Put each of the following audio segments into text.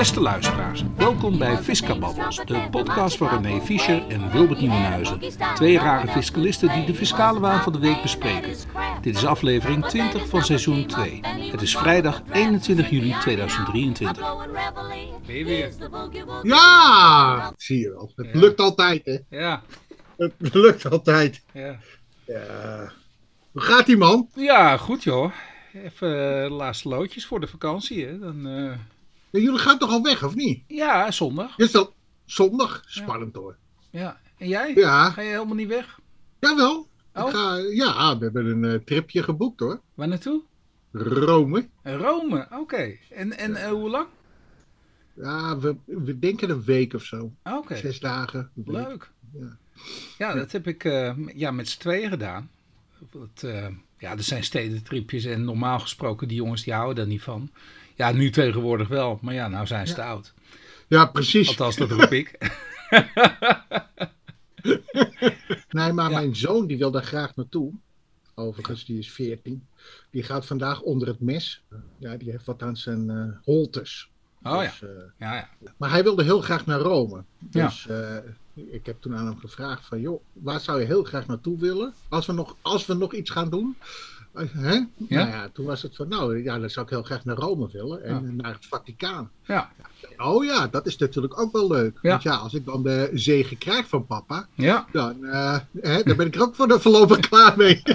Beste luisteraars, welkom bij Fiscababbels, de podcast van René Fischer en Wilbert Nieuwenhuizen. Twee rare fiscalisten die de fiscale waan van de week bespreken. Dit is aflevering 20 van seizoen 2. Het is vrijdag 21 juli 2023. Ben je weer? Ja, zie je wel. Het Ja. lukt altijd, hè. Ja, Het lukt altijd. ja. Ja. Hoe gaat die man? ja goed joh. Even eh, laatste loodjes voor de vakantie. Hè. Dan, eh, Ja, jullie gaan toch al weg, of niet? Ja, zondag. Is dat zondag? Spannend hoor. Ja. En jij? Ja, Ga je helemaal niet weg? jawel. Oh. Ik ga, ja, we hebben een eh, tripje geboekt hoor. Waar naartoe? Rome. Rome, oké. En, en eh, hoe lang? Ja, we, we denken een week of zo. Oké, Zes dagen. leuk. Ja. Ja, dat heb ik eh, ja, met z'n tweeën gedaan. Dat, eh, ja, er zijn stedentripjes en normaal gesproken die jongens die houden daar niet van. Ja, nu tegenwoordig wel, maar ja, nou zijn ze te oud. Ja, precies. Althans, dat roep ik. Nee, maar Ja. mijn zoon die wil daar graag naartoe. Overigens, die is 14. Die gaat vandaag onder het mes. Ja, die heeft wat aan zijn eh holtes. Oh ja, Dus, eh, ja, ja. Maar hij wilde heel graag naar Rome. Ja. Dus eh, ik heb toen aan hem gevraagd van, joh, waar zou je heel graag naartoe willen? Als we nog, als we nog iets gaan doen. Eh, hè? Nou ja, toen was het van, nou ja, dan zou ik heel graag naar Rome willen. En Ja. naar het Vaticaan. Ja, Oh ja, dat is natuurlijk ook wel leuk. Ja. Want ja, als ik dan de zegen krijg van papa, ja. dan, eh, hè, dan ben ik er ook voor de voorlopig klaar mee.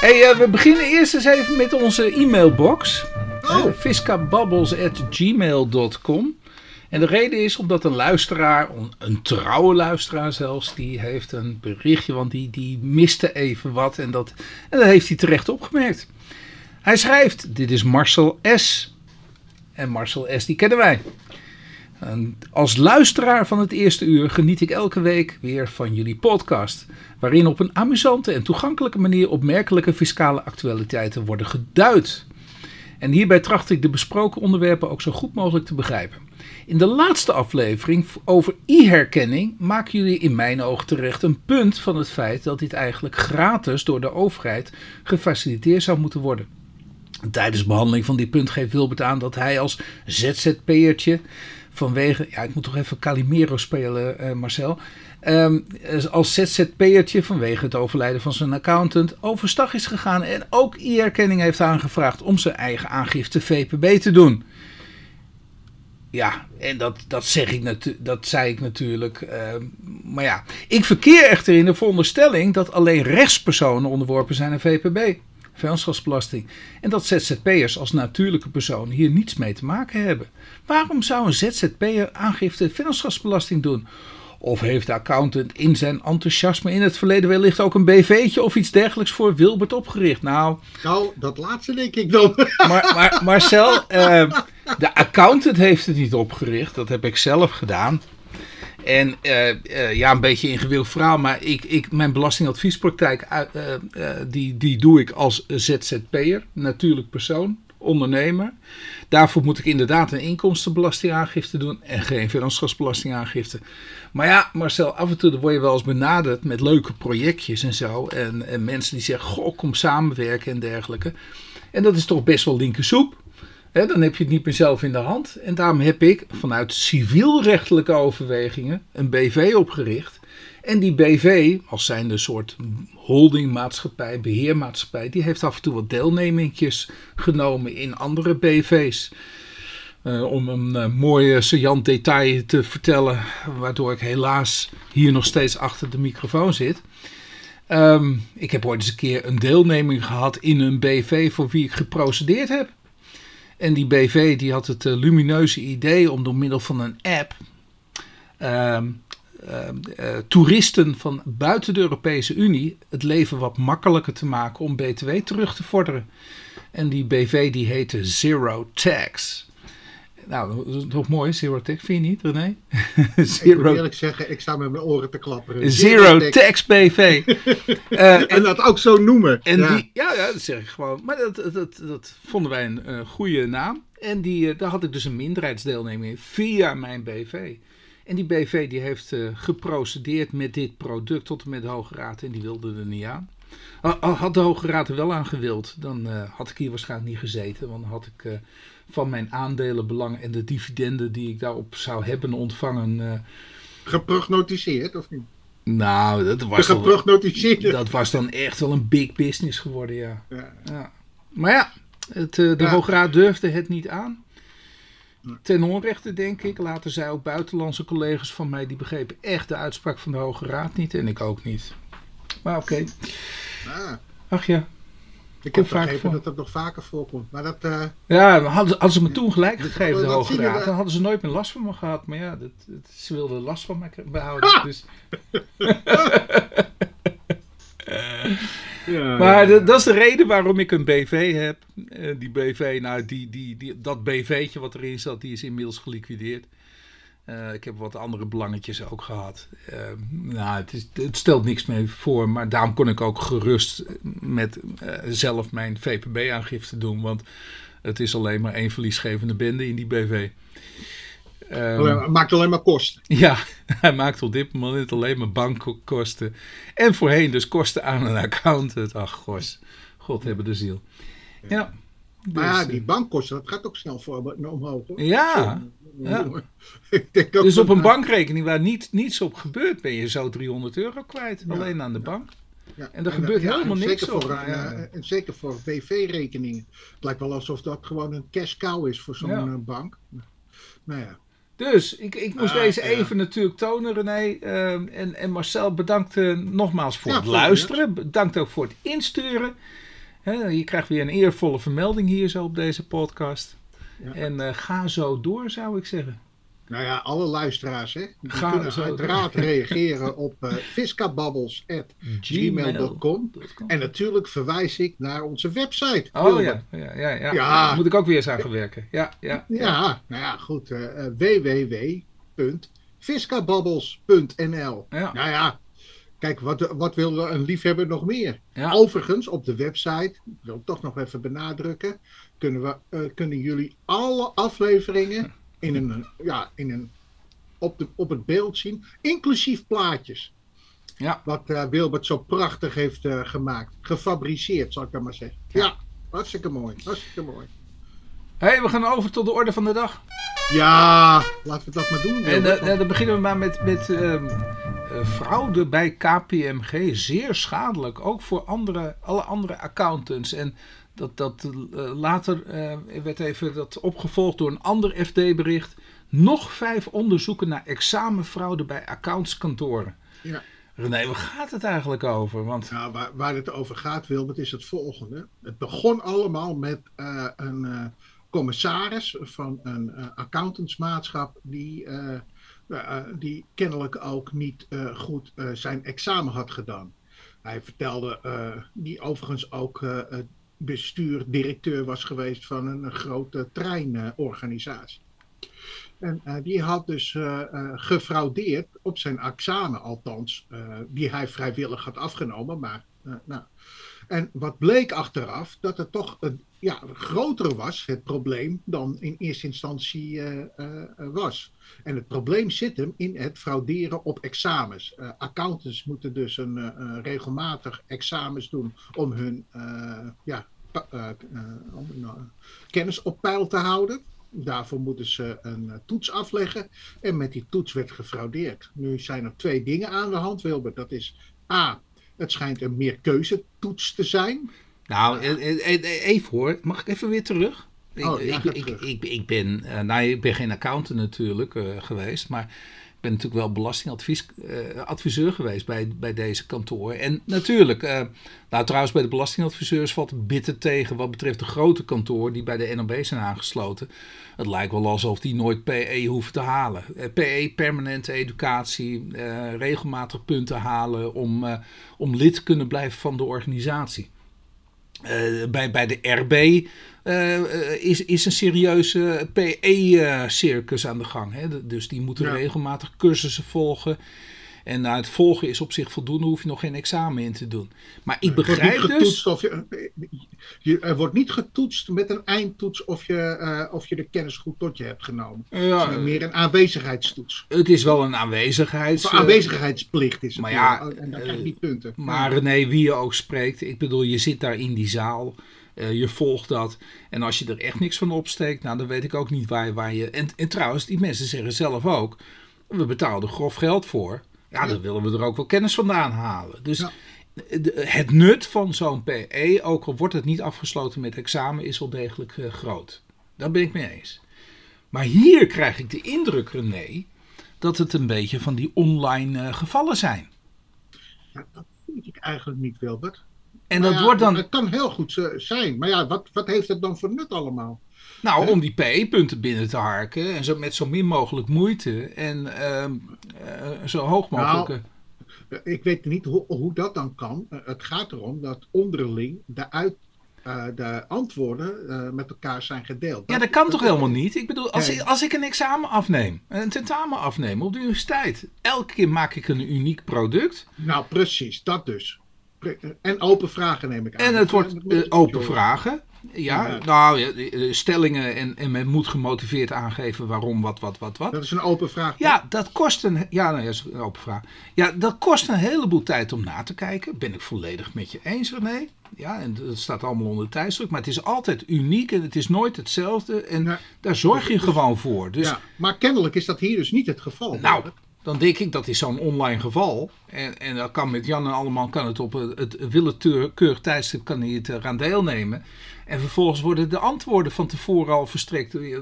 Hey, eh, we beginnen eerst eens even met onze e-mailbox. Oh. Uh, En de reden is omdat een luisteraar, een, trouwe luisteraar zelfs, die heeft een berichtje, want die, die miste even wat en dat, en dat heeft hij terecht opgemerkt. Hij schrijft, dit is Marcel S. En Marcel S. die kennen wij. Als luisteraar van het eerste uur geniet ik elke week weer van jullie podcast, waarin op een amusante en toegankelijke manier opmerkelijke fiscale actualiteiten worden geduid. En hierbij tracht ik de besproken onderwerpen ook zo goed mogelijk te begrijpen. In de laatste aflevering over e-herkenning maken jullie in mijn ogen terecht een punt van het feit dat dit eigenlijk gratis door de overheid gefaciliteerd zou moeten worden. Tijdens behandeling van dit punt geeft Wilbert aan dat hij als ZZP'ertje vanwege, ja ik moet toch even Calimero spelen eh, Marcel, Ehm, als ZZP'ertje vanwege het overlijden van zijn accountant overstag is gegaan en ook e-erkenning heeft aangevraagd om zijn eigen aangifte VPB te doen. Ja, en dat, dat, zeg ik natu- dat zei ik natuurlijk. ehm, maar ja, ik verkeer echter in de veronderstelling dat alleen rechtspersonen onderworpen zijn aan VPB, vennootschapsbelasting. En dat ZZP'ers als natuurlijke personen hier niets mee te maken hebben. Waarom zou een ZZP'er aangifte vennootschapsbelasting doen? Of heeft de accountant in zijn enthousiasme in het verleden wellicht ook een BV'tje of iets dergelijks voor Wilbert opgericht? Nou, nou, dat laatste denk ik dan. maar, maar Marcel, eh, de accountant heeft het niet opgericht. Dat heb ik zelf gedaan. En eh, eh, ja, een beetje ingewikkeld verhaal. Maar ik, ik, mijn belastingadviespraktijk, eh, die, die doe ik als ZZP'er. Natuurlijk persoon, ondernemer. Daarvoor moet ik inderdaad een inkomstenbelastingaangifte doen. En geen vennootschapsbelastingaangifte. Maar ja, Marcel, af en toe word je wel eens benaderd met leuke projectjes en zo. En, en mensen die zeggen, goh, kom samenwerken en dergelijke. En dat is toch best wel linkersoep. Dan heb je het niet meer zelf in de hand. En daarom heb ik vanuit civielrechtelijke overwegingen een BV opgericht. En die BV, als zijnde een soort holdingmaatschappij, beheermaatschappij, die heeft af en toe wat deelnemingjes genomen in andere BV's. Eh, om een eh, mooi uh, saillant detail te vertellen, waardoor ik helaas hier nog steeds achter de microfoon zit. Ehm, ik heb ooit eens een keer een deelneming gehad in een BV voor wie ik geprocedeerd heb. En die BV die had het uh, lumineuze idee om door middel van een app ehm, ehm, eh, toeristen van buiten de Europese Unie het leven wat makkelijker te maken om BTW terug te vorderen. En die BV die heette Zero Tax. Nou, dat is toch mooi, Zero Tax, vind je niet, René? Ik moet eerlijk zeggen, ik sta met mijn oren te klapperen. Zero Tax BV. Eh, en, en, dat ook zo noemen. En ja. Die, ja, ja, dat zeg ik gewoon. Maar dat, dat, dat, dat vonden wij een uh, goede naam. En die, uh, daar had ik dus een minderheidsdeelneming via mijn BV. En die BV die heeft geprocedeerd met dit product tot en met de Hoge Raad. En die wilde er niet aan. Had de Hoge Raad er wel aan gewild, dan had ik hier waarschijnlijk niet gezeten. Want dan had ik van mijn aandelenbelang en de dividenden die ik daarop zou hebben ontvangen. Uh, Geprognotiseerd of niet? Nou, dat was, dan, dat was dan echt wel een big business geworden, ja. ja. ja. Maar ja, het, de ja. Hoge Raad durfde het niet aan. Ten onrechte, denk ik. Later zei ook buitenlandse collega's van mij, die begrepen echt de uitspraak van de Hoge Raad niet. En ik ook niet. Maar oké. Ah. Ach ja. Ik heb begrepen dat dat nog vaker voorkomt. Maar dat, uh... Ja, hadden, hadden ze me toen gelijk gegeven, de Hoge Raad. Dan hadden ze nooit meer last van me gehad. Maar ja, dat, dat, ze wilden last van me behouden. Dus. Ja, maar ja, dat is de reden waarom ik een BV heb. Uh, die BV, nou, die, die, die, dat BV'tje wat erin zat, die is inmiddels geliquideerd. Uh, ik heb wat andere belangetjes ook gehad. Uh, nou, het, is, het, stelt niks meer voor, maar daarom kon ik ook gerust met zelf mijn VPB-aangifte doen. Want het is alleen maar één verliesgevende bende in die BV. Um, maakt alleen maar kosten. Ja, hij maakt op dit moment alleen maar bankkosten. En voorheen dus kosten aan een accountant. Ach, gos. God hebben de ziel. Ja. Dus, maar ja, die eh, bankkosten, dat gaat ook snel voor omhoog. Hoor. Ja. Ja. dus op een bankrekening waar niet, niets op gebeurt, ben je zo 300 euro kwijt. Alleen aan de bank. Ja. En er gebeurt helemaal niks zeker voor, en zeker voor BV-rekeningen. Het lijkt wel alsof dat gewoon een cash cow is voor zo'n bank. Nou ja. Dus ik, ik moest ah, deze even natuurlijk tonen, René. Ehm, en, en Marcel, bedankt uh, nogmaals voor het luisteren. Bedankt ook voor het insturen. je krijgt weer een eervolle vermelding hier zo op deze podcast. En uh, ga zo door, zou ik zeggen. Nou ja, alle luisteraars, hè, die kunnen uiteraard reageren op uh, En natuurlijk verwijs ik naar onze website. Oh ja, ja, ja, ja. ja. moet ik ook weer eens aan gaan werken. Ja, ja, ja. nou ja, goed. Uh, www.viscababbels.nl Nou ja, kijk, wat, wat wil een liefhebber nog meer? Overigens, op de website, ik wil toch nog even benadrukken, kunnen, we, uh, kunnen jullie alle afleveringen in een, ja, in een, op, de, op het beeld zien, inclusief plaatjes. Ja. Wat uh, Wilbert zo prachtig heeft uh, gemaakt. Gefabriceerd, zal ik dan maar zeggen. Ja, hartstikke mooi. Hartstikke mooi. hey, we gaan over tot de orde van de dag. Ja, laten we dat maar doen. En dan beginnen we maar met, met uh, fraude bij KPMG. Zeer schadelijk, ook voor andere, alle andere accountants. En dat, dat uh, later uh, werd even dat opgevolgd door een ander FD-bericht. Nog vijf onderzoeken naar examenfraude bij accountskantoren. Ja. René, waar gaat het eigenlijk over? Want... Nou, waar, waar het over gaat, Wilbert, is het volgende. Het begon allemaal met uh, een commissaris van een accountantsmaatschap die, die kennelijk ook niet goed zijn examen had gedaan. Hij vertelde, die overigens ook bestuur, directeur was geweest van een grote treinorganisatie. En uh, die had dus uh, uh, gefraudeerd op zijn examen, althans, die hij vrijwillig had afgenomen. Maar, nou. En wat bleek achteraf, dat het toch ja, groter was, het probleem, dan in eerste instantie was. En het probleem zit hem in het frauderen op examens. accountants moeten dus een, regelmatig examens doen om hun ja, uh, kennis op peil te houden. Daarvoor moeten ze een toets afleggen. En met die toets werd gefraudeerd. Nu zijn er twee dingen aan de hand, Wilbert. Dat is A. Het schijnt een meerkeuzetoets te zijn. Nou, even hoor. Mag ik even weer terug? Oh, ik, ik, ik, ik, ben, nou, ik ben geen accountant natuurlijk geweest, maar ben natuurlijk wel belastingadviseur uh, geweest bij, bij deze kantoor. En natuurlijk, uh, nou trouwens bij de belastingadviseurs valt bitter tegen wat betreft de grote kantoor die bij de NOB zijn aangesloten. Het lijkt wel alsof die nooit PE hoeven te halen. Eh, PE, permanente educatie, regelmatig punten halen om, om lid te kunnen blijven van de organisatie. Bij, bij de RB uh, is, is een serieuze PE-circus aan de gang. Hè? Dus die moeten regelmatig cursussen volgen. En nou, het volgen is op zich voldoende, hoef je nog geen examen in te doen. Maar ik begrijp dus... Of je, je, er wordt niet getoetst met een eindtoets of je, uh, of je de kennis goed tot je hebt genomen. Ja, het is meer een aanwezigheidstoets. Het is wel een aanwezigheids... Of aanwezigheidsplicht is het. Maar ja, en daar krijg je niet punten. Maar René, wie je ook spreekt, ik bedoel, je zit daar in die zaal... Eh, je volgt dat. En als je er echt niks van opsteekt, nou, dan weet ik ook niet waar, waar je. En, en trouwens, die mensen zeggen zelf ook: we betalen er grof geld voor. Ja, dan willen we er ook wel kennis vandaan halen. Dus het nut van zo'n PE, ook al wordt het niet afgesloten met examen, is wel degelijk uh, groot. Daar ben ik mee eens. Maar hier krijg ik de indruk, René, dat het een beetje van die online uh, gevallen zijn. Ja, dat vind ik eigenlijk niet, Wilbert. En dat wordt dan... Het kan heel goed zijn, maar ja, wat, wat heeft het dan voor nut allemaal? Nou, om die PE-punten binnen te harken en zo met zo min mogelijk moeite en uh, uh, zo hoog mogelijk. Nou, ik weet niet hoe, hoe dat dan kan. Eh, het gaat erom dat onderling de, uit, uh, de antwoorden uh, met elkaar zijn gedeeld. Ja, dat kan toch helemaal niet? Ik bedoel, als, ik, als ik een examen afneem, een tentamen afneem op de universiteit, elke keer maak ik een uniek product. Nou, precies, dat dus. En open vragen neem ik aan. En het wordt open vragen. Ja, nou, stellingen en, en men moet gemotiveerd aangeven waarom, wat, wat, wat, wat. Dat is een open vraag. Ja, dat kost een, ja, nou, is een open vraag. Ja, dat kost een heleboel tijd om na te kijken. Ben ik volledig met je eens, René. Ja, en dat staat allemaal onder tijdsdruk. Maar het is altijd uniek en het is nooit hetzelfde. En daar zorg je gewoon voor. Dus, ja, maar kennelijk is dat hier dus niet het geval. Nou, dan denk ik dat is zo'n online geval. En, en dat kan met Jan en allemaal kan het op het, het willekeurig tijdstip kan hij het eraan deelnemen. En vervolgens worden de antwoorden van tevoren al verstrekt eh,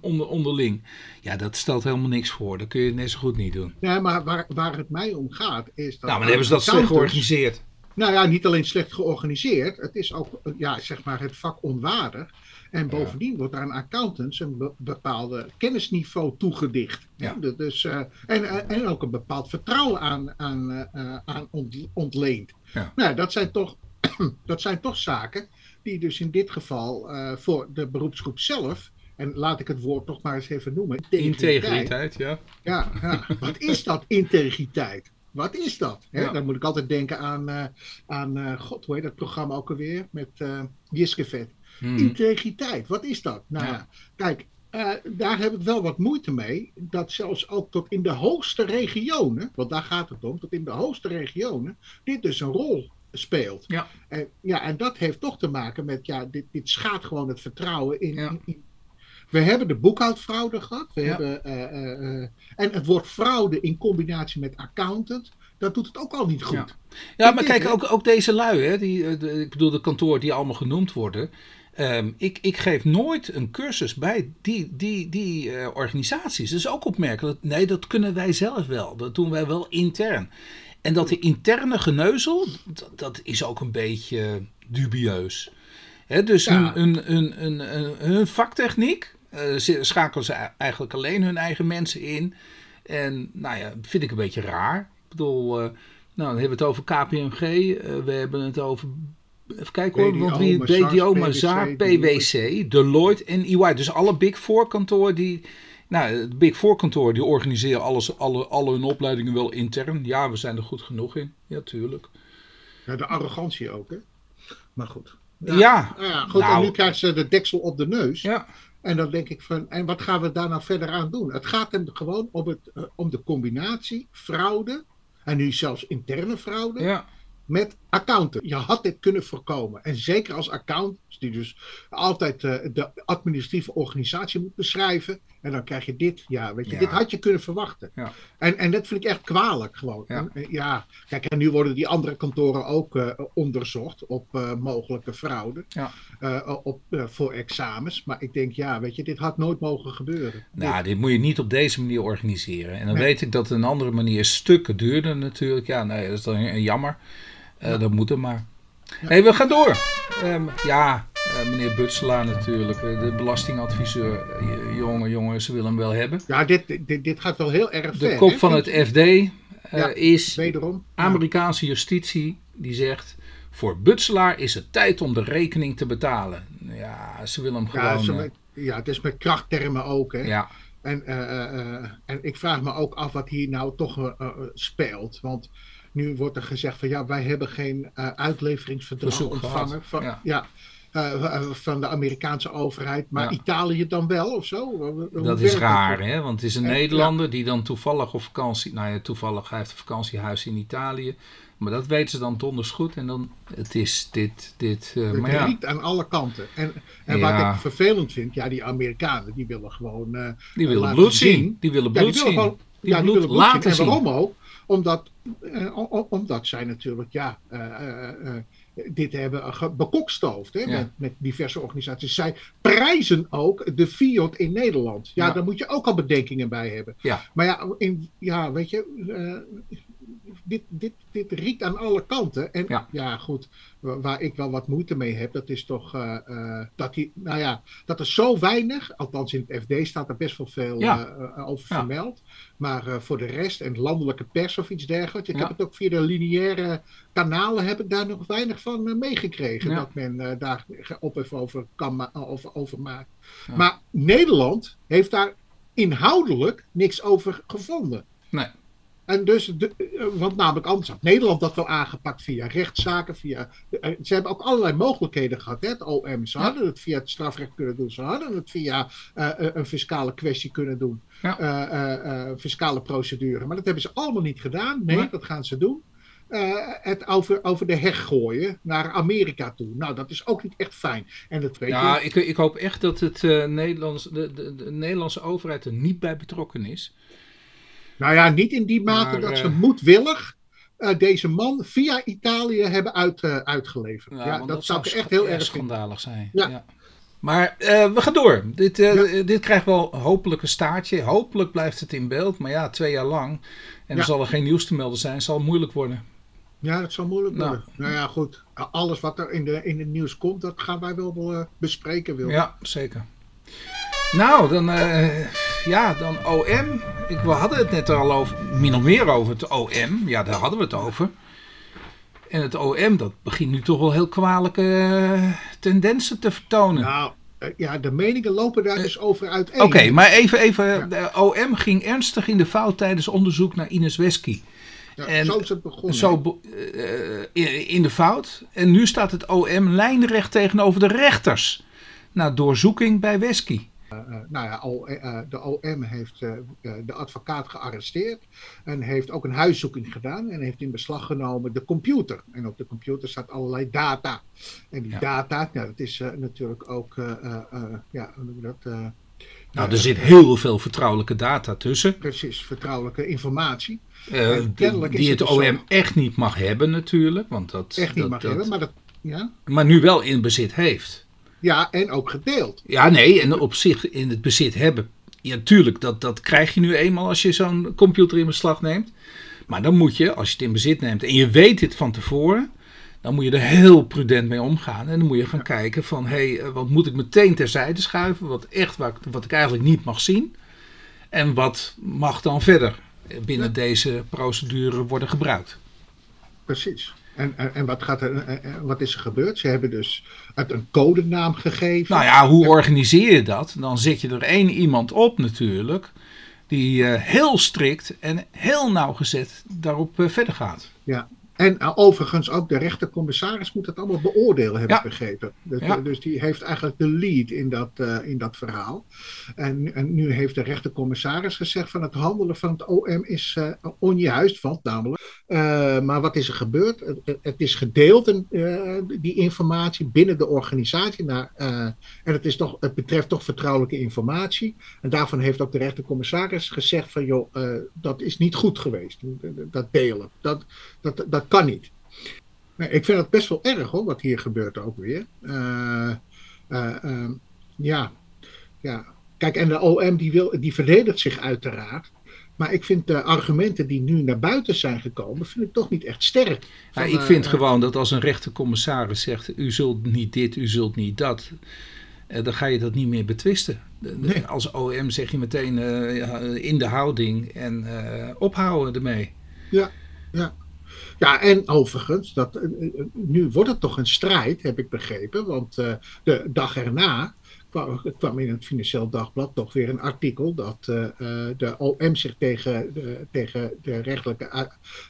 onder, onderling. Ja, dat stelt helemaal niks voor. Dat kun je net zo goed niet doen. Ja, maar waar, waar het mij om gaat is dat... Nou, maar dan hebben ze dat slecht georganiseerd. Nou ja, niet alleen slecht georganiseerd. Het is ook, ja, zeg maar, het vak onwaardig. En bovendien wordt aan accountants een bepaalde kennisniveau toegedicht. Ja. Dus, uh, en, en ook een bepaald vertrouwen aan, aan, uh, aan ontleend. Ja. Nou, dat zijn, toch, dat zijn toch zaken die dus in dit geval uh, voor de beroepsgroep zelf, en laat ik het woord toch maar eens even noemen. Integriteit, integriteit ja. ja. Ja, wat is dat, integriteit? Wat is dat? Hè? Ja. Dan moet ik altijd denken aan, uh, aan uh, god, hoe heet dat programma ook alweer? Met uh, Jiske Vet. Hmm. Integriteit, wat is dat? Nou ja, kijk, daar heb ik wel wat moeite mee. Dat zelfs ook tot in de hoogste regionen, want daar gaat het om, tot in de hoogste regionen, dit dus een rol speelt. Ja. En, ja, en dat heeft toch te maken met, ja, dit, dit schaadt gewoon het vertrouwen in, in, we hebben de boekhoudfraude gehad. We hebben, uh, uh, en het woord fraude in combinatie met accountant, dat doet het ook al niet goed. Ja, ja maar kijk, ook, ook deze lui, hè, die, de, ik bedoel de kantoor die allemaal genoemd worden. Um, ik, ik, geef nooit een cursus bij die, die, die uh, organisaties. Dat is ook opmerkelijk. Nee, dat kunnen wij zelf wel. Dat doen wij wel intern. En dat de interne geneuzel, dat, dat is ook een beetje dubieus. He, dus hun, hun, hun, hun, vaktechniek uh, schakelen ze eigenlijk alleen hun eigen mensen in. En nou ja, vind ik een beetje raar. Ik bedoel, uh, nou, dan hebben we het over KPMG, uh, eh, we hebben het over Even kijken hoor, want wie BDO, Mazar, PwC, Deloitte en EY. Dus alle Big Four kantoren die, nou, het Big Four kantoor die organiseren alles, alle, alle hun opleidingen wel intern. Ja, we zijn er goed genoeg in. Ja, tuurlijk. Ja, de arrogantie ook, hè? Maar goed. Ja, ja. Nou ja goed. Nou, en nu krijgen ze de deksel op de neus. Ja. En dan denk ik van, en wat gaan we daar nou verder aan doen? Het gaat hem gewoon om, het, uh, om de combinatie fraude, en nu zelfs interne fraude, ja met accountant. Je had dit kunnen voorkomen. En zeker als accountant, die dus altijd uh, de administratieve organisatie moet beschrijven. En dan krijg je dit. Ja, weet je, dit had je kunnen verwachten. Ja. En, en dat vind ik echt kwalijk gewoon. Ja. En, ja. kijk, en nu worden die andere kantoren ook uh, onderzocht op uh, mogelijke fraude. Ja. Op, voor examens. Maar ik denk, ja, weet je, dit had nooit mogen gebeuren. Nou, dit, moet je niet op deze manier organiseren. En dan weet ik dat een andere manier stukken duurder natuurlijk. Ja, nee, dat is dan jammer. Uh, dat moet er maar. Ja. hey, we gaan door. Um, ja, uh, meneer Butselaar natuurlijk, eh, de belastingadviseur. jongen, jongen, ze willen hem wel hebben. Ja, dit, dit, dit gaat wel heel erg ver. De kop van het FD ja, is wederom. Amerikaanse justitie die zegt... Voor Butselaar is het tijd om de rekening te betalen. Ja, ze willen hem gewoon... Ja, ja het is met krachttermen ook, hè. Ja. En, uh, en ik vraag me ook af wat hier nou toch speelt. Want nu wordt er gezegd van ja, wij hebben geen uitleveringsverdrag ontvangen. Van, ja. ja. van de Amerikaanse overheid, maar Ja. Italië dan wel of zo? Hoe Dat is raar, hè? Want het is een Eh, Nederlander die dan toevallig op vakantie... Nou ja, toevallig, hij heeft een vakantiehuis in Italië. Maar dat weten ze dan donders goed. En dan, het is dit, dit... eh, Het maar ja, aan alle kanten. En, en Ja. wat ik vervelend vind, ja, die Amerikanen die willen gewoon. die willen laten bloed zien. zien. Die willen ja, bloed die willen zien. gewoon. Die ja, die bloed willen bloed zien. laten En waarom ook? Omdat, eh, omdat zij natuurlijk, ja. eh, dit hebben bekokstoofd hè, Ja. met, met diverse organisaties. Zij prijzen ook de Fiat in Nederland. Ja, Ja. daar moet je ook al bedenkingen bij hebben. Ja. Maar ja, in, ja weet je, dit, dit, dit riekt aan alle kanten. En Ja. ja, goed, wa- waar ik wel wat moeite mee heb, dat is toch eh, eh, dat, die, nou ja, dat er zo weinig, althans in het FD staat er best wel veel Ja. eh, over Ja. vermeld. Maar voor de rest, en landelijke pers of iets dergelijks, ik Ja. heb het ook via de lineaire kanalen, heb ik daar nog weinig van meegekregen. Dat men daar op even over, kan over, over maakt. Maar Nederland heeft daar inhoudelijk niks over gevonden. Nee. En dus, de, eh, want namelijk anders had Nederland dat wel aangepakt via rechtszaken, via, eh, ze hebben ook allerlei mogelijkheden gehad, hè, het OM. Ze hadden het via het strafrecht kunnen doen, ze hadden het via eh, een fiscale kwestie kunnen doen, Ja. Fiscale procedure. Maar dat hebben ze allemaal niet gedaan. Nee, Nee. dat gaan ze doen. Het over, over de heg gooien naar Amerika toe. Nou, dat is ook niet echt fijn. En dat weet Ja, je. ik, ik hoop echt dat het, Nederlands, de, de, de Nederlandse overheid er niet bij betrokken is. Nou ja, niet in die mate Maar, dat ze eh, moedwillig eh, deze man via Italië hebben uit, eh, uitgeleverd. Ja, dat, zou ik echt heel erg schandalig zijn. Ja. Maar we gaan door. Dit, dit krijgt wel hopelijk een staartje. Hopelijk blijft het in beeld. Maar ja, twee jaar lang. En er zal er geen nieuws te melden zijn. Zal moeilijk worden. Ja, dat zal moeilijk Nou. worden. Nou, ja, goed. Alles wat er in, de, in het nieuws komt, dat gaan wij wel bespreken, Wil. Ja, zeker. Nou, dan, ja, dan OM. Ik, we hadden het net al over, min of meer over het OM. Ja, daar hadden we het over. En het OM, dat begint nu toch wel heel kwalijke eh, tendensen te vertonen. Nou, eh, ja, de meningen lopen daar Eh, dus over uiteen. Oké, maar even, even. Ja. De OM ging ernstig in de fout tijdens onderzoek naar Ines Wesky. Ja, en zo is het begonnen. Zo in de fout. En nu staat het OM lijnrecht tegenover de rechters. Na doorzoeking bij Wesky. Eh, nou ja, O- eh, de OM heeft eh, eh, de advocaat gearresteerd en heeft ook een huiszoeking gedaan en heeft in beslag genomen de computer. En op de computer staat allerlei data. En die Ja. data, nou, dat is eh, natuurlijk ook, eh, eh, eh, ja, hoe noem je dat? eh, Nou, eh, er zit heel veel vertrouwelijke data tussen. Precies, vertrouwelijke informatie. eh, die het het dus zo. OM echt niet mag hebben natuurlijk. Want dat, Echt niet dat- mag dat- hebben, maar, dat, ja? maar nu wel in bezit heeft. Ja, en ook gedeeld. Ja, nee, en op zich in het bezit hebben. Ja, tuurlijk, dat, dat krijg je nu eenmaal als je zo'n computer in beslag neemt. Maar dan moet je, als je het in bezit neemt en je weet dit van tevoren, dan moet je er heel prudent mee omgaan. En dan moet je gaan kijken van, hé, hey, eh, wat moet ik meteen terzijde schuiven? Wat echt, wat, wat ik eigenlijk niet mag zien. En wat mag dan verder binnen Ja. deze procedure worden gebruikt? Precies. En, en, en wat, gaat er, eh, eh, wat is er gebeurd? Ze hebben dus het een codenaam gegeven. Nou ja, hoe organiseer je dat? Dan zet je er één iemand op natuurlijk, die eh, heel strikt en heel nauwgezet daarop eh, verder gaat. Ja. En eh, overigens ook de rechtercommissaris moet het allemaal beoordelen, heb Ja. ik begrepen. Dus, Ja. dus die heeft eigenlijk de lead in dat, eh, in dat verhaal. En, en nu heeft de rechtercommissaris gezegd van het handelen van het OM is eh, onjuist, want namelijk. eh, maar wat is er gebeurd? Het, het- is gedeeld, en, eh, die informatie binnen de organisatie. Naar, eh, en het, is toch, het betreft toch vertrouwelijke informatie. En daarvan heeft ook de rechtercommissaris gezegd van joh, eh, dat is niet goed geweest. Dat delen. Dat, dat, dat kan niet. Nee, ik vind het best wel erg hoor, wat hier gebeurt ook weer. Eh, eh, ehm, ja, ja. Kijk, en de OM die, wil, die verdedigt zich uiteraard. Maar ik vind de argumenten die nu naar buiten zijn gekomen, vind ik toch niet echt sterk. Ja, ik vind eh, gewoon dat als een rechtercommissaris zegt, u zult niet dit, u zult niet dat, dan ga je dat niet meer betwisten. Nee. Als OM zeg je meteen ja, in de houding en ophouden ermee. Ja, en overigens, dat, eh, eh, nu wordt het toch een strijd, heb ik begrepen. Want eh, de dag erna kwam, kwam in het Financieel Dagblad toch weer een artikel dat eh, eh, de OM zich tegen de, tegen de rechtelijke eh,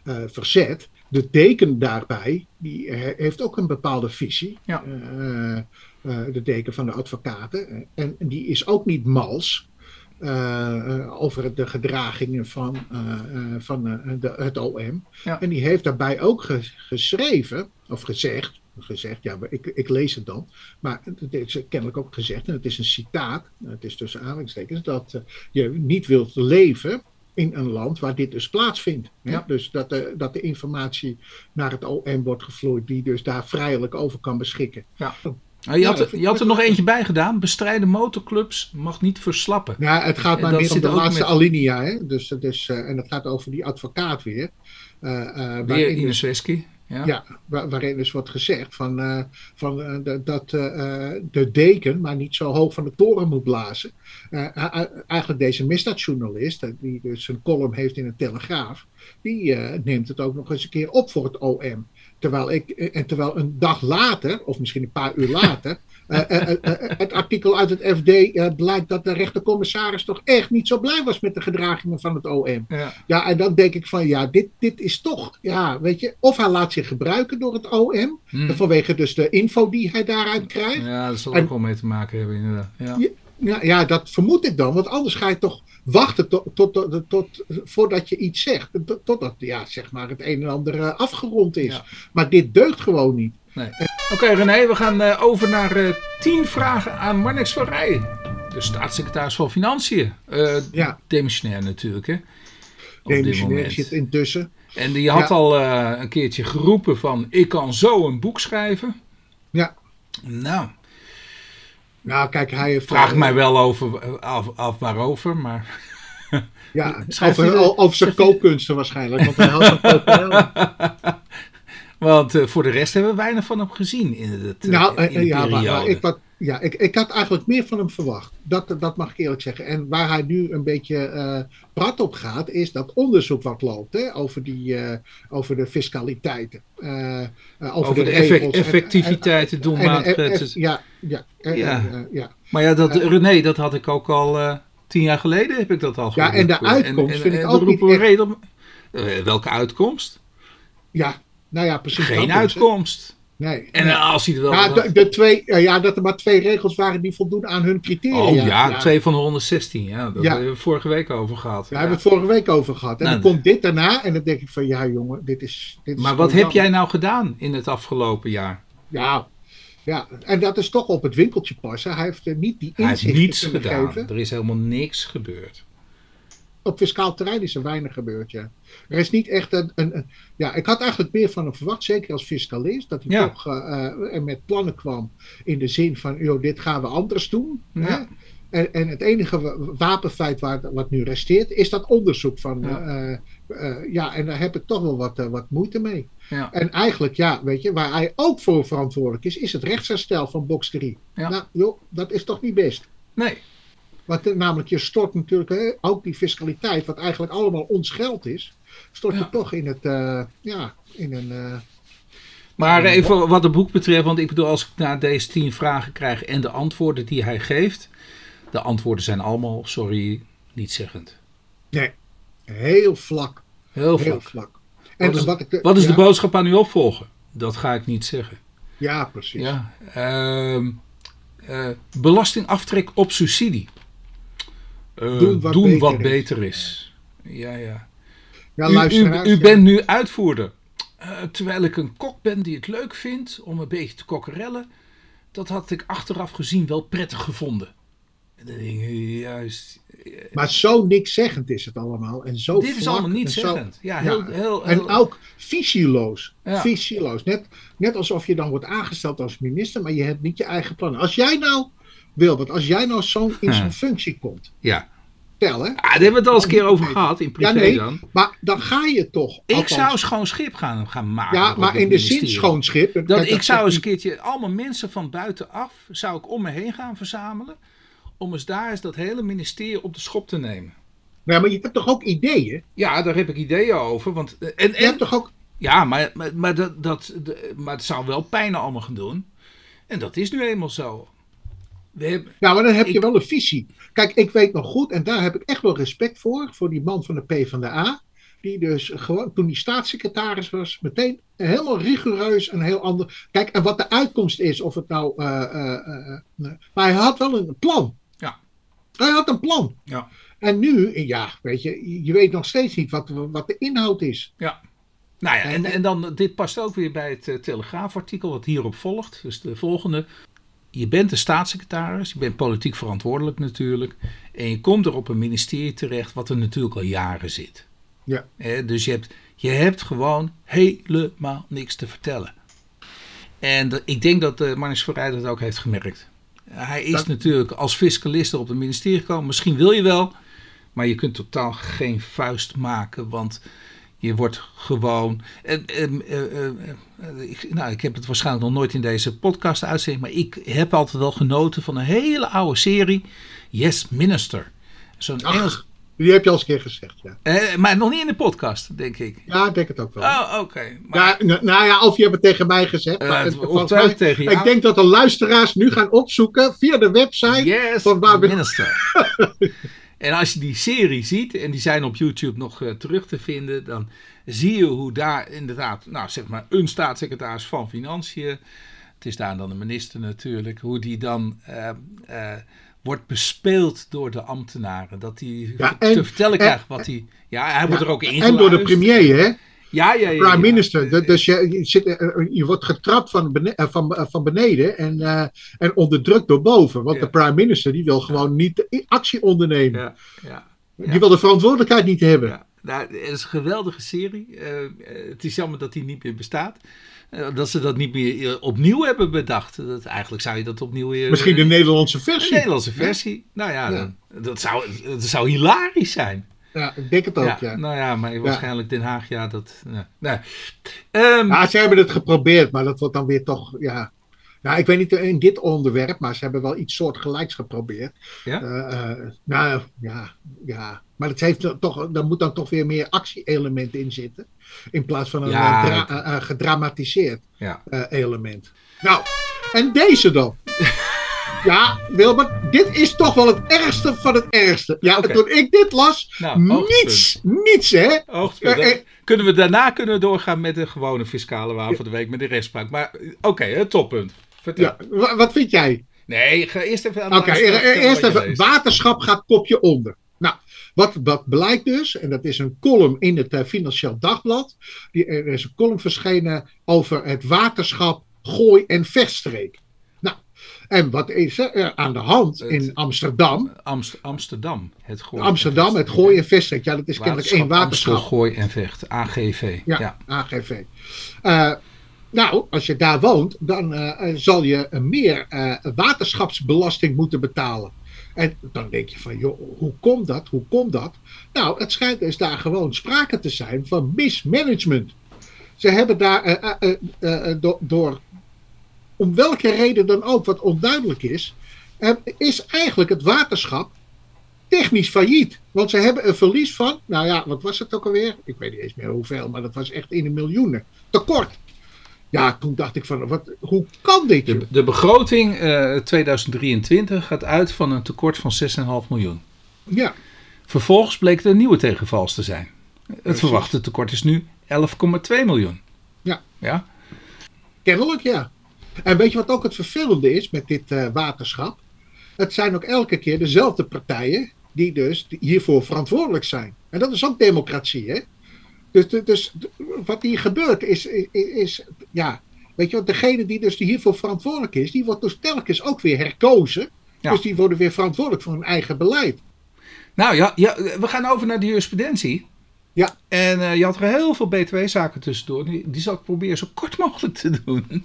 eh, verzet. De deken daarbij, die eh, heeft ook een bepaalde visie. Ja. Eh, de deken van de advocaten. En die is ook niet mals. Over de gedragingen van, van de, het OM. En die heeft daarbij ook geschreven, of gezegd, gezegd, ja, ik, ik lees het dan, maar het is kennelijk ook gezegd, en het is een citaat, het is tussen aanhalingstekens, dat je niet wilt leven in een land waar dit dus plaatsvindt. Ja. Dus dat de, dat de informatie naar het OM wordt gevloeid, die dus daar vrijelijk over kan beschikken. Ja. Nou, je, had, je had er nog eentje bij gedaan. Bestrijden motorclubs mag niet verslappen. Ja, het gaat maar meer om de laatste alinea. Hè? Dus, dus, uh, en het gaat over die advocaat weer. Uh, weer Ines Wesky. Ja, ja waarin dus wordt gezegd van, uh, van, uh, dat uh, de deken maar niet zo hoog van de toren moet blazen. eigenlijk deze misdaadjournalist, die dus een column heeft in een Telegraaf, die neemt het ook nog eens een keer op voor het OM. Terwijl ik, en terwijl een dag later, of misschien een paar uur later, uh, het artikel uit het FD blijkt dat de rechtercommissaris toch echt niet zo blij was met de gedragingen van het OM. Ja, ja en dan denk ik van ja, dit, dit is toch, ja, weet je, of hij laat zich gebruiken door het OM, hmm. vanwege dus de info die hij daaruit krijgt. Ja, dat zal ook wel mee te maken hebben inderdaad. Ja. Ja, ja, dat vermoed ik dan, want anders ga je toch wachten tot, tot, tot, tot voordat je iets zegt. Totdat ja, zeg maar het een en ander afgerond is. Maar dit deugt gewoon niet. Nee. Oké René, we gaan uh, over naar uh, tien vragen aan Marnix van Rij. De staatssecretaris van Financiën. Uh, ja. Demissionair natuurlijk hè. Op Demissionair zit intussen. En die had al een keertje geroepen van ik kan zo een boek schrijven. Ja. Nou. Nou kijk, hij heeft... Vraag mij wel over, af, af waarover, maar... Ja, over, over zijn kookkunsten waarschijnlijk. Want hij had een Want uh, voor de rest hebben we weinig van hem gezien in, het, uh, nou, in de ja, periode. Maar, ik, wat, ja ik, ik had eigenlijk meer van hem verwacht. Dat, dat mag ik eerlijk zeggen. En waar hij nu een beetje uh, prat op gaat, is dat onderzoek wat loopt hè, over, die, over de fiscaliteiten. over, over, de, effectiviteiten, doelmatigheid. Ja, ja, ja. ja. Maar ja, dat, René, dat had ik ook al tien jaar geleden, heb ik dat al gehoord. Ja, en de uitkomst en, vind en, ik ook niet echt... reden, welke uitkomst? Ja, nou ja, precies. Geen uitkomst. Nee. En als hij er wel. Ja, de, de, twee, ja, dat er maar twee regels waren die voldoen aan hun criteria. Oh ja, twee van de 116. Ja, dat hebben we vorige week over gehad. Daar hebben we het vorige week over gehad. En nou, dan komt dit daarna en dan denk ik van ja, jongen, dit is. Dit maar wat heb jij nou gedaan in het afgelopen jaar? Ja, ja, en dat is toch op het winkeltje passen. Hij heeft er niet die inzichten Hij heeft niets gedaan. Er is helemaal niks gebeurd. Op fiscaal terrein is er weinig gebeurd, ja. Er is niet echt een, een, Ja, ik had eigenlijk meer van hem verwacht, zeker als fiscalist, dat hij toch uh, met plannen kwam in de zin van: joh, dit gaan we anders doen. Ja. En, en, het enige wapenfeit waar, wat nu resteert, is dat onderzoek van. Ja, uh, ja en daar heb ik toch wel wat, wat moeite mee. Ja. En eigenlijk, ja, weet je, waar hij ook voor verantwoordelijk is, is het rechtsherstel van Box 3. Ja. Nou, joh, dat is toch niet best? Nee. Want namelijk, je stort natuurlijk hè, ook die fiscaliteit, wat eigenlijk allemaal ons geld is stort je toch in het, uh, ja, in een... Uh, maar even wat het boek betreft, want ik bedoel, als ik naar deze tien vragen krijg en de antwoorden die hij geeft, de antwoorden zijn allemaal, sorry, niet zeggend. Nee, heel vlak. Heel vlak. Heel vlak. En wat is, wat ik, wat is de boodschap aan uw opvolger? Dat ga ik niet zeggen. Ja, precies. Ja, uh, uh, belastingaftrek op subsidie. Uh, doen wat, doen beter, wat is. beter is. Ja, ja. Ja, u, u, u bent nu uitvoerder. Uh, terwijl ik een kok ben die het leuk vindt om een beetje te kokkerellen. Dat had ik achteraf gezien wel prettig gevonden. En dan denk ik, juist... Eh, maar zo niks zeggend is het allemaal. En zo Dit is allemaal niet zeggend. Ja, heel, ja. Heel, heel, en ook visieloos. Ja. Visieloos. Net, net alsof je dan wordt aangesteld als minister, maar je hebt niet je eigen plannen. Als jij nou, Wilbert, als jij nou zo in zo'n functie komt. Ja vertellen. Ah, daar hebben we het al eens een keer over gehad in privé ja, nee, dan. Maar dan ga je toch. Ik zou schoon schip gaan, gaan maken. Ja, maar in de zin schoon schip. Dat, ik zou eens een keertje allemaal mensen van buitenaf zou ik om me heen gaan verzamelen. Om eens daar eens dat hele ministerie op de schop te nemen. Ja, maar je hebt toch ook ideeën? Ja, daar heb ik ideeën over. Want, eh, en, en, je hebt toch ook. Ja, maar, maar, maar, dat, dat, maar het zou wel pijn allemaal gaan doen. En dat is nu eenmaal zo. Ja, maar dan heb je wel een visie. Kijk, ik weet nog goed, en daar heb ik echt wel respect voor, voor die man van de P van de A. die dus gewoon, toen die staatssecretaris was, meteen helemaal rigoureus en heel ander. Kijk, en wat de uitkomst is, of het nou. eh, eh, eh, maar hij had wel een plan. Ja. Hij had een plan. Ja. En nu, ja, weet je, je weet nog steeds niet wat, wat de inhoud is. Nou ja, en, en dan, dit past ook weer bij het Telegraafartikel wat hierop volgt. Dus de volgende. Je bent de staatssecretaris, je bent politiek verantwoordelijk natuurlijk. En je komt er op een ministerie terecht wat er natuurlijk al jaren zit. Ja. Dus je hebt, je hebt gewoon helemaal niks te vertellen. En ik denk dat uh, Marnix dat ook heeft gemerkt. Hij is Dat- natuurlijk als fiscalist op het ministerie gekomen. Misschien wil je wel, maar je kunt totaal geen vuist maken. Want je wordt gewoon. eh, eh, eh, eh, eh, ik, nou, ik heb het waarschijnlijk nog nooit in deze podcast uitzending. Maar ik heb altijd wel genoten van een hele oude serie. Yes, Minister. Zo'n Engels. Die heb je al eens een keer gezegd, ja. eh, maar nog niet in de podcast, denk ik. Ja, ik denk het ook wel. Oh, oké. Maar- Ja, nou, nou ja, of je hebt het tegen mij gezegd. Eh, maar het- het- volgens ongetwijfeld mij- tegen jou. Ik denk dat de luisteraars nu gaan opzoeken via de website. Yes, van waar we- minister. en als je die serie ziet, en die zijn op YouTube nog eh, terug te vinden, dan zie je hoe daar inderdaad, nou zeg maar, een staatssecretaris van Financiën, het is daar dan de minister natuurlijk, hoe die dan eh, eh, wordt bespeeld door de ambtenaren. Dat hij Ja, te en- vertellen en- krijgt wat hij. Ja, hij wordt er ook in. En door de premier, hè? Ja, ja, ja. Prime ja. minister. Du- Dus je, je, zit, eh, je wordt getrapt van, bene- eh, van, eh, van beneden en, eh, en onderdrukt door boven. Want Ja. de prime minister die wil gewoon niet actie ondernemen. Ja, ja. Die wil de verantwoordelijkheid niet hebben. Nou, het is een geweldige serie. Eh, eh, het is jammer dat die niet meer bestaat. Eh, dat ze dat niet meer eh, opnieuw hebben bedacht. Dat, eigenlijk zou je dat opnieuw weer... Misschien de eh, Nederlandse versie. Nederlandse versie. Nou ja, dat, zou, dat zou hilarisch zijn. Ja, ik denk het ook, ja, ja. Nou ja, maar waarschijnlijk Den Haag, ja, dat... Nee. Ehm, Ja, ze hebben het geprobeerd, maar dat wordt dan weer toch, ja. Nou, ik weet niet in dit onderwerp, maar ze hebben wel iets soortgelijks geprobeerd. Ja? Eh, eh, nou, ja, ja. Maar het heeft toch, daar moet dan toch weer meer actie-element in zitten. In plaats van een Ja, gedramatiseerd ja. eh, element. Nou, en deze dan. Ja, Wilbert, dit is toch wel het ergste van het ergste. Ja, Oké. toen ik dit las, Nou, niets, niets hè. Hoogtepunt. Eh, eh. Kunnen we daarna kunnen we doorgaan met de gewone fiscale waan van de week met de rechtspraak. Maar eh, oké, het toppunt. Vertel. Ja, wa- wat vind jij? Nee, ga eerst even aan Oké, luisteren e- e- eerst even. Waterschap gaat kopje onder. Nou, wat, wat blijkt dus, en dat is een column in het Financieel Dagblad. Die, er is een column verschenen over het waterschap Gooi en Vechtstreek. En wat is er aan de hand Het- in Amsterdam? Amst- Amsterdam. Het gooi Amsterdam, het Gooi en Vechtstreek. Ja, dat is kennelijk één Amstel, waterschap. Gooi en Vecht. AGV. Ja, Ja. AGV. Eh, nou, als je daar woont, dan eh, eh, zal je eh, meer eh, waterschapsbelasting moeten betalen. En dan denk je van, joh, hoe komt dat? Hoe komt dat? Nou, het schijnt dus daar gewoon sprake te zijn van mismanagement. Ze hebben daar eh, eh, eh, eh, eh, door, om welke reden dan ook, wat onduidelijk is, eh, is eigenlijk het waterschap technisch failliet. Want ze hebben een verlies van, nou ja, wat was het ook alweer? Ik weet niet eens meer hoeveel, maar dat was echt in de miljoenen. Tekort. Ja, toen dacht ik van, wat, hoe kan dit? De, de begroting eh, 2023 gaat uit van een tekort van 6,5 miljoen. Ja, Vervolgens bleek er een nieuwe tegenvals te zijn. Het Precies. verwachte tekort is nu 11,2 miljoen. Ja. Ja? kennelijk ja. En weet je wat ook het vervelende is met dit eh, waterschap? Het zijn ook elke keer dezelfde partijen die dus hiervoor verantwoordelijk zijn. En dat is ook democratie, hè? Dus, dus, dus wat hier gebeurt is, is, is, ja, weet je wat, degene die dus hiervoor verantwoordelijk is, die wordt dus telkens ook weer herkozen. Ja. Dus die worden weer verantwoordelijk voor hun eigen beleid. Nou ja, ja, we gaan over naar de jurisprudentie. Ja. En eh, je had er heel veel btw-zaken tussendoor. Die, die zal ik proberen zo kort mogelijk te doen.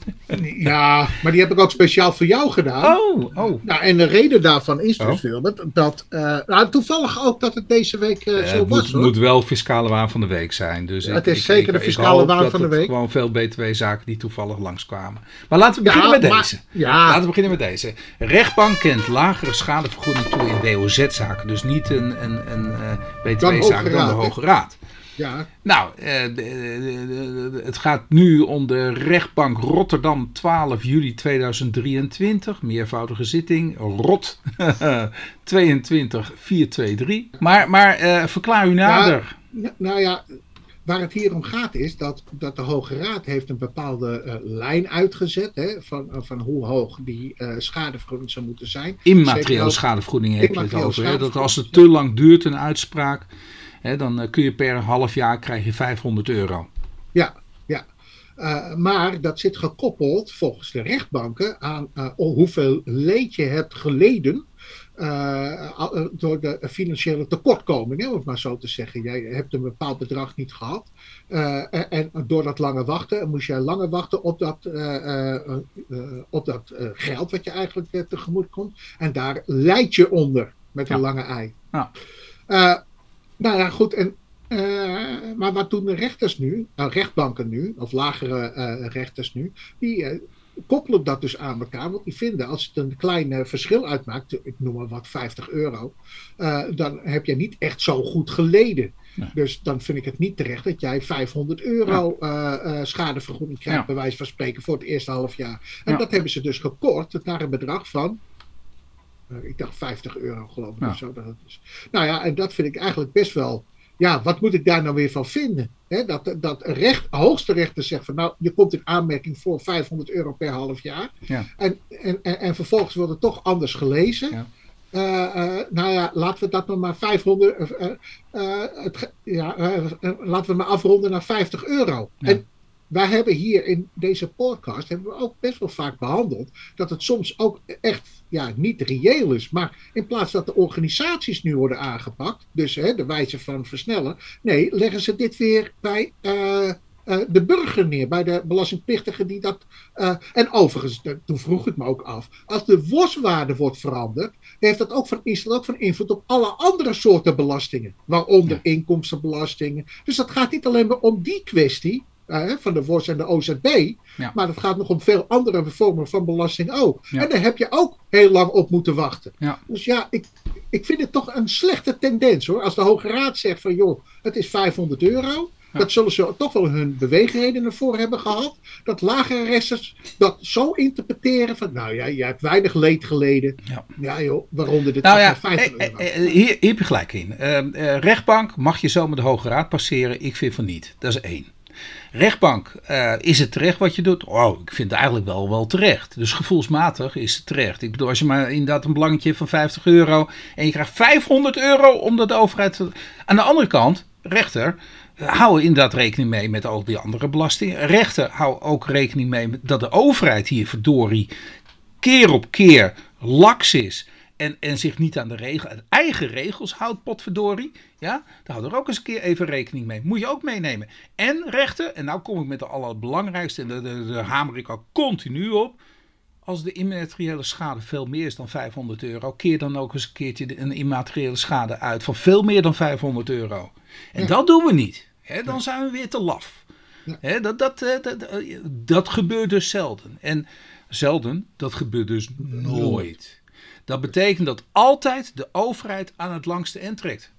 Ja, maar die heb ik ook speciaal voor jou gedaan. Oh, oh. Nou, en de reden daarvan is dus, Oh. Wilbert, dat. eh, nou, toevallig ook dat het deze week eh, zo het was. moet, hoor. moet wel fiscale waan van de week zijn. Dus Ja, ik- het is ik- zeker ik- de fiscale waan dat van de het week. Gewoon veel btw-zaken die toevallig langskwamen. Maar laten we beginnen met maar- deze. ja, Laten we beginnen met deze. Rechtbank kent lagere schadevergoeding toe in WOZ-zaken. Dus niet een, een, een eh, Dan btw-zaak dan de? Hoge Raad. Ja, Nou, eh, het gaat nu om de rechtbank Rotterdam 12 juli 2023. Meervoudige zitting. Rot 22 423. Maar, maar eh, verklaar u nader. Ja, nou ja, waar het hier om gaat is dat, dat de Hoge Raad heeft een bepaalde uh, lijn uitgezet hè, van, uh, van hoe hoog die uh, schadevergoeding zou moeten zijn. Immateriële schadevergoeding heb je het over. Hè? Dat als het te lang duurt een uitspraak, hè, dan kun je per half jaar krijg je 500 euro. Ja, ja. Uh, maar dat zit gekoppeld volgens de rechtbanken aan uh, hoeveel leed je hebt geleden uh, door de financiële tekortkoming, om het maar zo te zeggen. Jij hebt een bepaald bedrag niet gehad. en, en, door dat lange wachten moest jij langer wachten op dat, op dat geld wat je eigenlijk tegemoet komt. En daar leid je onder met een lange ei. Ja. Nou ja, goed. En uh, maar wat doen de rechters nu, nou, rechtbanken nu, of lagere uh, rechters nu, die uh, koppelen dat dus aan elkaar. Want die vinden als het een klein verschil uitmaakt, ik noem maar wat 50 euro, dan heb je niet echt zo goed geleden. Dus dan vind ik het niet terecht dat jij 500 euro ja. schadevergoeding krijgt, ja. bij wijze van spreken, voor het eerste half jaar. En dat hebben ze dus gekort naar een bedrag van ik dacht 50 euro geloof ik. Ja. Zo dat is. Nou ja, en dat vind ik eigenlijk best wel ja, wat moet ik daar nou weer van vinden? dat, dat recht, hoogste rechter zegt van nou, je komt in aanmerking voor 500 euro per half jaar. Ja. En, en, en, en, vervolgens wordt het toch anders gelezen. Ja. Uh, uh, nou ja, laten we dat nog maar 500. Uh, het, ja, laten we maar afronden naar 50 euro. Ja. En wij hebben hier in deze podcast hebben we ook best wel vaak behandeld dat het soms ook echt ja, niet reëel is. Maar in plaats dat de organisaties nu worden aangepakt, dus hè, de wijze van versnellen, nee, leggen ze dit weer bij uh, uh, de burger neer, bij de belastingplichtige die dat. Uh, en overigens, toen vroeg ik me ook af, als de worstwaarde wordt veranderd, heeft dat ook van, is dat ook van invloed op alle andere soorten belastingen, waaronder ja. inkomstenbelastingen. Dus dat gaat niet alleen maar om die kwestie uh, van de WOS en de OZB. Ja. Maar het gaat nog om veel andere vormen van belasting ook. Ja. En daar heb je ook heel lang op moeten wachten. Ja. Dus ja, ik, ik vind het toch een slechte tendens hoor. Als de Hoge Raad zegt van joh, het is 500 euro. Dat zullen ze toch wel hun beweegredenen voor hebben gehad. Dat lagere rechters dat zo interpreteren van, nou ja, je hebt weinig leed geleden. Ja, ja joh, waaronder dit nou ja, 50 euro. Eh, eh, hier, hier heb je gelijk in. Uh, rechtbank mag je zo met de Hoge Raad passeren. Ik vind van niet. Dat is één. Rechtbank, uh, is het terecht wat je doet? Oh, ik vind het eigenlijk wel, wel terecht. Dus gevoelsmatig is het terecht. Ik bedoel, als je maar inderdaad een belangetje van 50 euro en je krijgt 500 euro omdat de overheid. Aan de andere kant, rechter, hou inderdaad rekening mee met al die andere belastingen. Rechter, hou ook rekening mee dat de overheid hier verdorie keer op keer laks is en, en zich niet aan de regel, eigen regels houdt, potverdorie. Ja, daar hou er ook eens een keer even rekening mee. Moet je ook meenemen. En rechten, en nou kom ik met de allerbelangrijkste, en daar hamer ik al continu op. Als de immateriële schade veel meer is dan 500 euro, keer dan ook eens een keertje een immateriële schade uit van veel meer dan 500 euro. En ja. dat doen we niet. He, dan zijn we weer te laf. Ja. He, dat, dat, dat, dat, dat gebeurt dus zelden. En zelden, dat gebeurt dus nooit. Dat betekent dat altijd de overheid aan het langste eind trekt.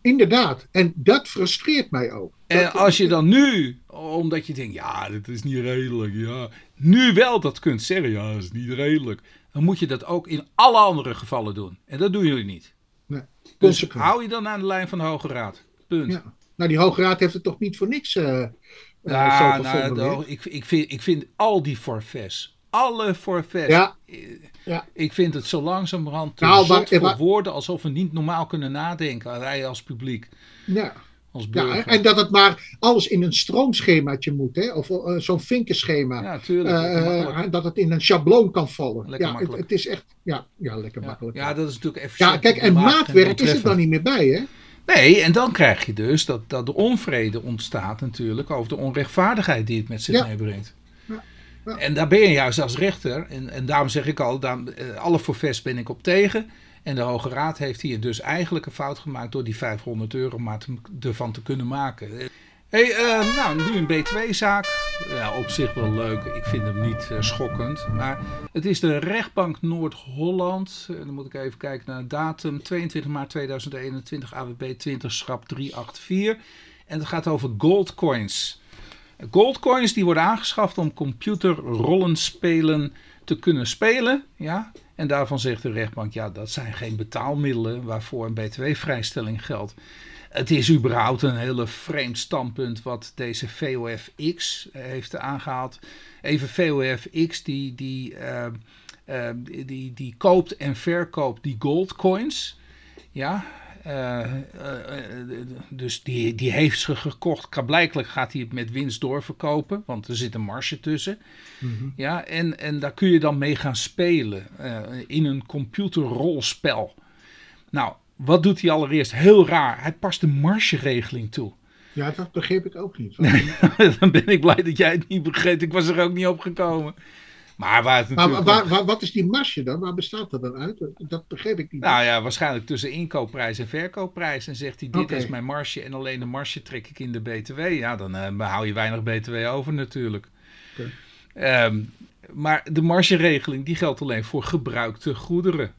Inderdaad, en dat frustreert mij ook. En als je dan nu, omdat je denkt, ja, dit is niet redelijk, ja, nu wel dat kunt zeggen, ja, dat is niet redelijk, dan moet je dat ook in alle andere gevallen doen. En dat doen jullie niet. Nee, dus hou je dan aan de lijn van de Hoge Raad. Punt. Ja. Nou, die Hoge Raad heeft het toch niet voor niks uh, ja, uh, nou, nou, ik, ik, vind, ik vind al die forfaits, alle forfaits. Ja. Ja. Ik vind het zo langzamerhand te nou, zot voor woorden alsof we niet normaal kunnen nadenken. Wij als publiek. Ja. Als ja, en dat het maar alles in een stroomschemaatje moet, hè? of uh, zo'n vinkenschema. Ja, tuurlijk. Uh, dat het in een schabloon kan vallen. Lekker ja, het, het, is echt, ja, ja lekker ja. makkelijk. Ja, dat is natuurlijk even. Ja, kijk, en maatwerk is er dan niet meer bij, hè? Nee, en dan krijg je dus dat, dat de onvrede ontstaat natuurlijk over de onrechtvaardigheid die het met zich meebrengt. En daar ben je juist als rechter. En, en daarom zeg ik al, daar, alle forfaits ben ik op tegen. En de Hoge Raad heeft hier dus eigenlijk een fout gemaakt door die 500 euro maar te, ervan te kunnen maken. Hey, uh, nou, nu een B2-zaak. Ja, op zich wel leuk. Ik vind hem niet uh, schokkend. Maar het is de rechtbank Noord-Holland. Dan moet ik even kijken naar de datum. 22 maart 2021, AWB 20, schrap 384. En het gaat over goldcoins. Goldcoins die worden aangeschaft om computerrollenspelen te kunnen spelen. Ja? En daarvan zegt de rechtbank, ja, dat zijn geen betaalmiddelen waarvoor een btw-vrijstelling geldt. het is überhaupt een hele vreemd standpunt wat deze VOFX heeft aangehaald. Even VOFX die, die, uh, uh, die, die koopt en verkoopt die goldcoins. Ja, dus die, die heeft ze gekocht. Blijkelijk gaat hij het met winst doorverkopen, want er zit een marge tussen. Mm -hmm. Ja, en, en daar kun je dan mee gaan spelen in een computerrolspel. Nou, wat doet hij allereerst? Heel raar. Hij past de margeregeling toe. Ja, dat begreep ik ook niet. dan ben ik blij dat jij het niet begreep. Ik was er ook niet op gekomen. Maar, waar het waar, waar, wat is die marge dan? Waar bestaat dat dan uit? Dat begreep ik niet. Nou ja, waarschijnlijk tussen inkoopprijs en verkoopprijs. En zegt hij, dit okay. is mijn marge en alleen de marge trek ik in de BTW. Ja, dan uh, hou je weinig BTW over natuurlijk. Okay. Um, maar de margeregeling die geldt alleen voor gebruikte goederen.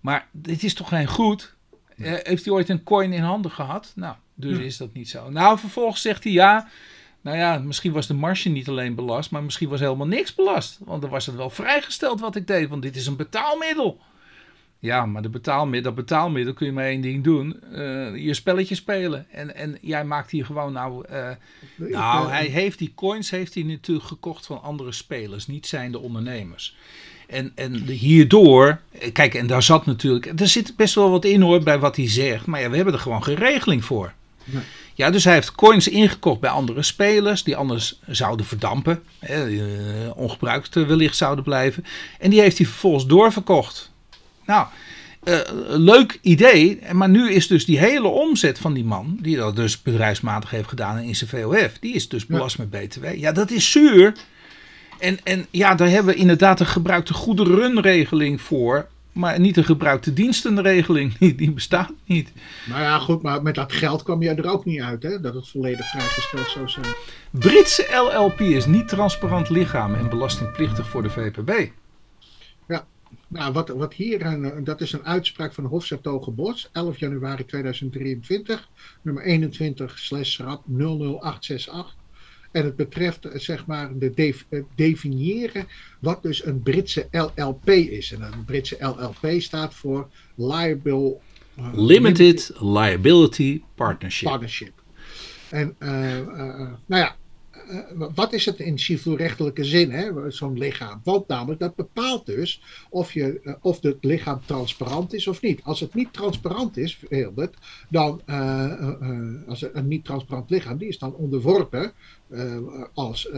Maar dit is toch geen goed? Uh, heeft hij ooit een coin in handen gehad? Nou, dus ja. is dat niet zo. Nou, vervolgens zegt hij ja. Nou ja, misschien was de marge niet alleen belast, maar misschien was helemaal niks belast. Want dan was het wel vrijgesteld wat ik deed, want dit is een betaalmiddel. Ja, maar de betaalmiddel, dat betaalmiddel kun je maar één ding doen. Uh, je spelletje spelen. En, en jij maakt hier gewoon nou... Uh, nou, hij heeft die coins heeft hij natuurlijk gekocht van andere spelers, niet zijn de ondernemers. En, en hierdoor, kijk, en daar zat natuurlijk, er zit best wel wat in hoor bij wat hij zegt, maar ja, we hebben er gewoon geen regeling voor. Nee. Ja, dus hij heeft coins ingekocht bij andere spelers die anders zouden verdampen, hè, ongebruikt wellicht zouden blijven. En die heeft hij vervolgens doorverkocht. Nou, uh, leuk idee, maar nu is dus die hele omzet van die man, die dat dus bedrijfsmatig heeft gedaan in zijn VOF, die is dus belast ja. met BTW. Ja, dat is zuur. En, en ja, daar hebben we inderdaad een gebruikte goederenregeling voor. Maar niet een gebruikte dienstenregeling. Die, die bestaat niet. Nou ja, goed, maar met dat geld kwam je er ook niet uit, hè? Dat het volledig vrijgesteld zou zijn. Britse LLP is niet transparant lichaam en belastingplichtig voor de VPB. Ja, nou, wat, wat hier, een, dat is een uitspraak van Hofzertogen Bos, 11 januari 2023, nummer 21 slash rap 00868. En het betreft zeg maar de def, definiëren wat dus een Britse LLP is. En een Britse LLP staat voor Liable, uh, Limited Liability Partnership. Partnership. En uh, uh, nou ja, wat is het in civielrechtelijke zin, zo'n lichaam? Want namelijk, dat bepaalt dus of, je, of het lichaam transparant is of niet. Als het niet transparant is, Hilbert, dan, als een niet transparant lichaam, die is dan onderworpen als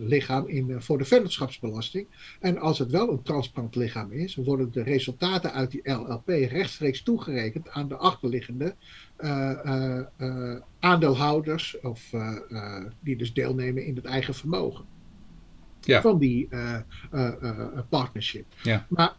lichaam in, voor de vennootschapsbelasting. En als het wel een transparant lichaam is, worden de resultaten uit die LLP rechtstreeks toegerekend aan de achterliggende aandeelhouders of die dus deelnemen in het eigen vermogen. Ja. Van die partnership. Ja. Maar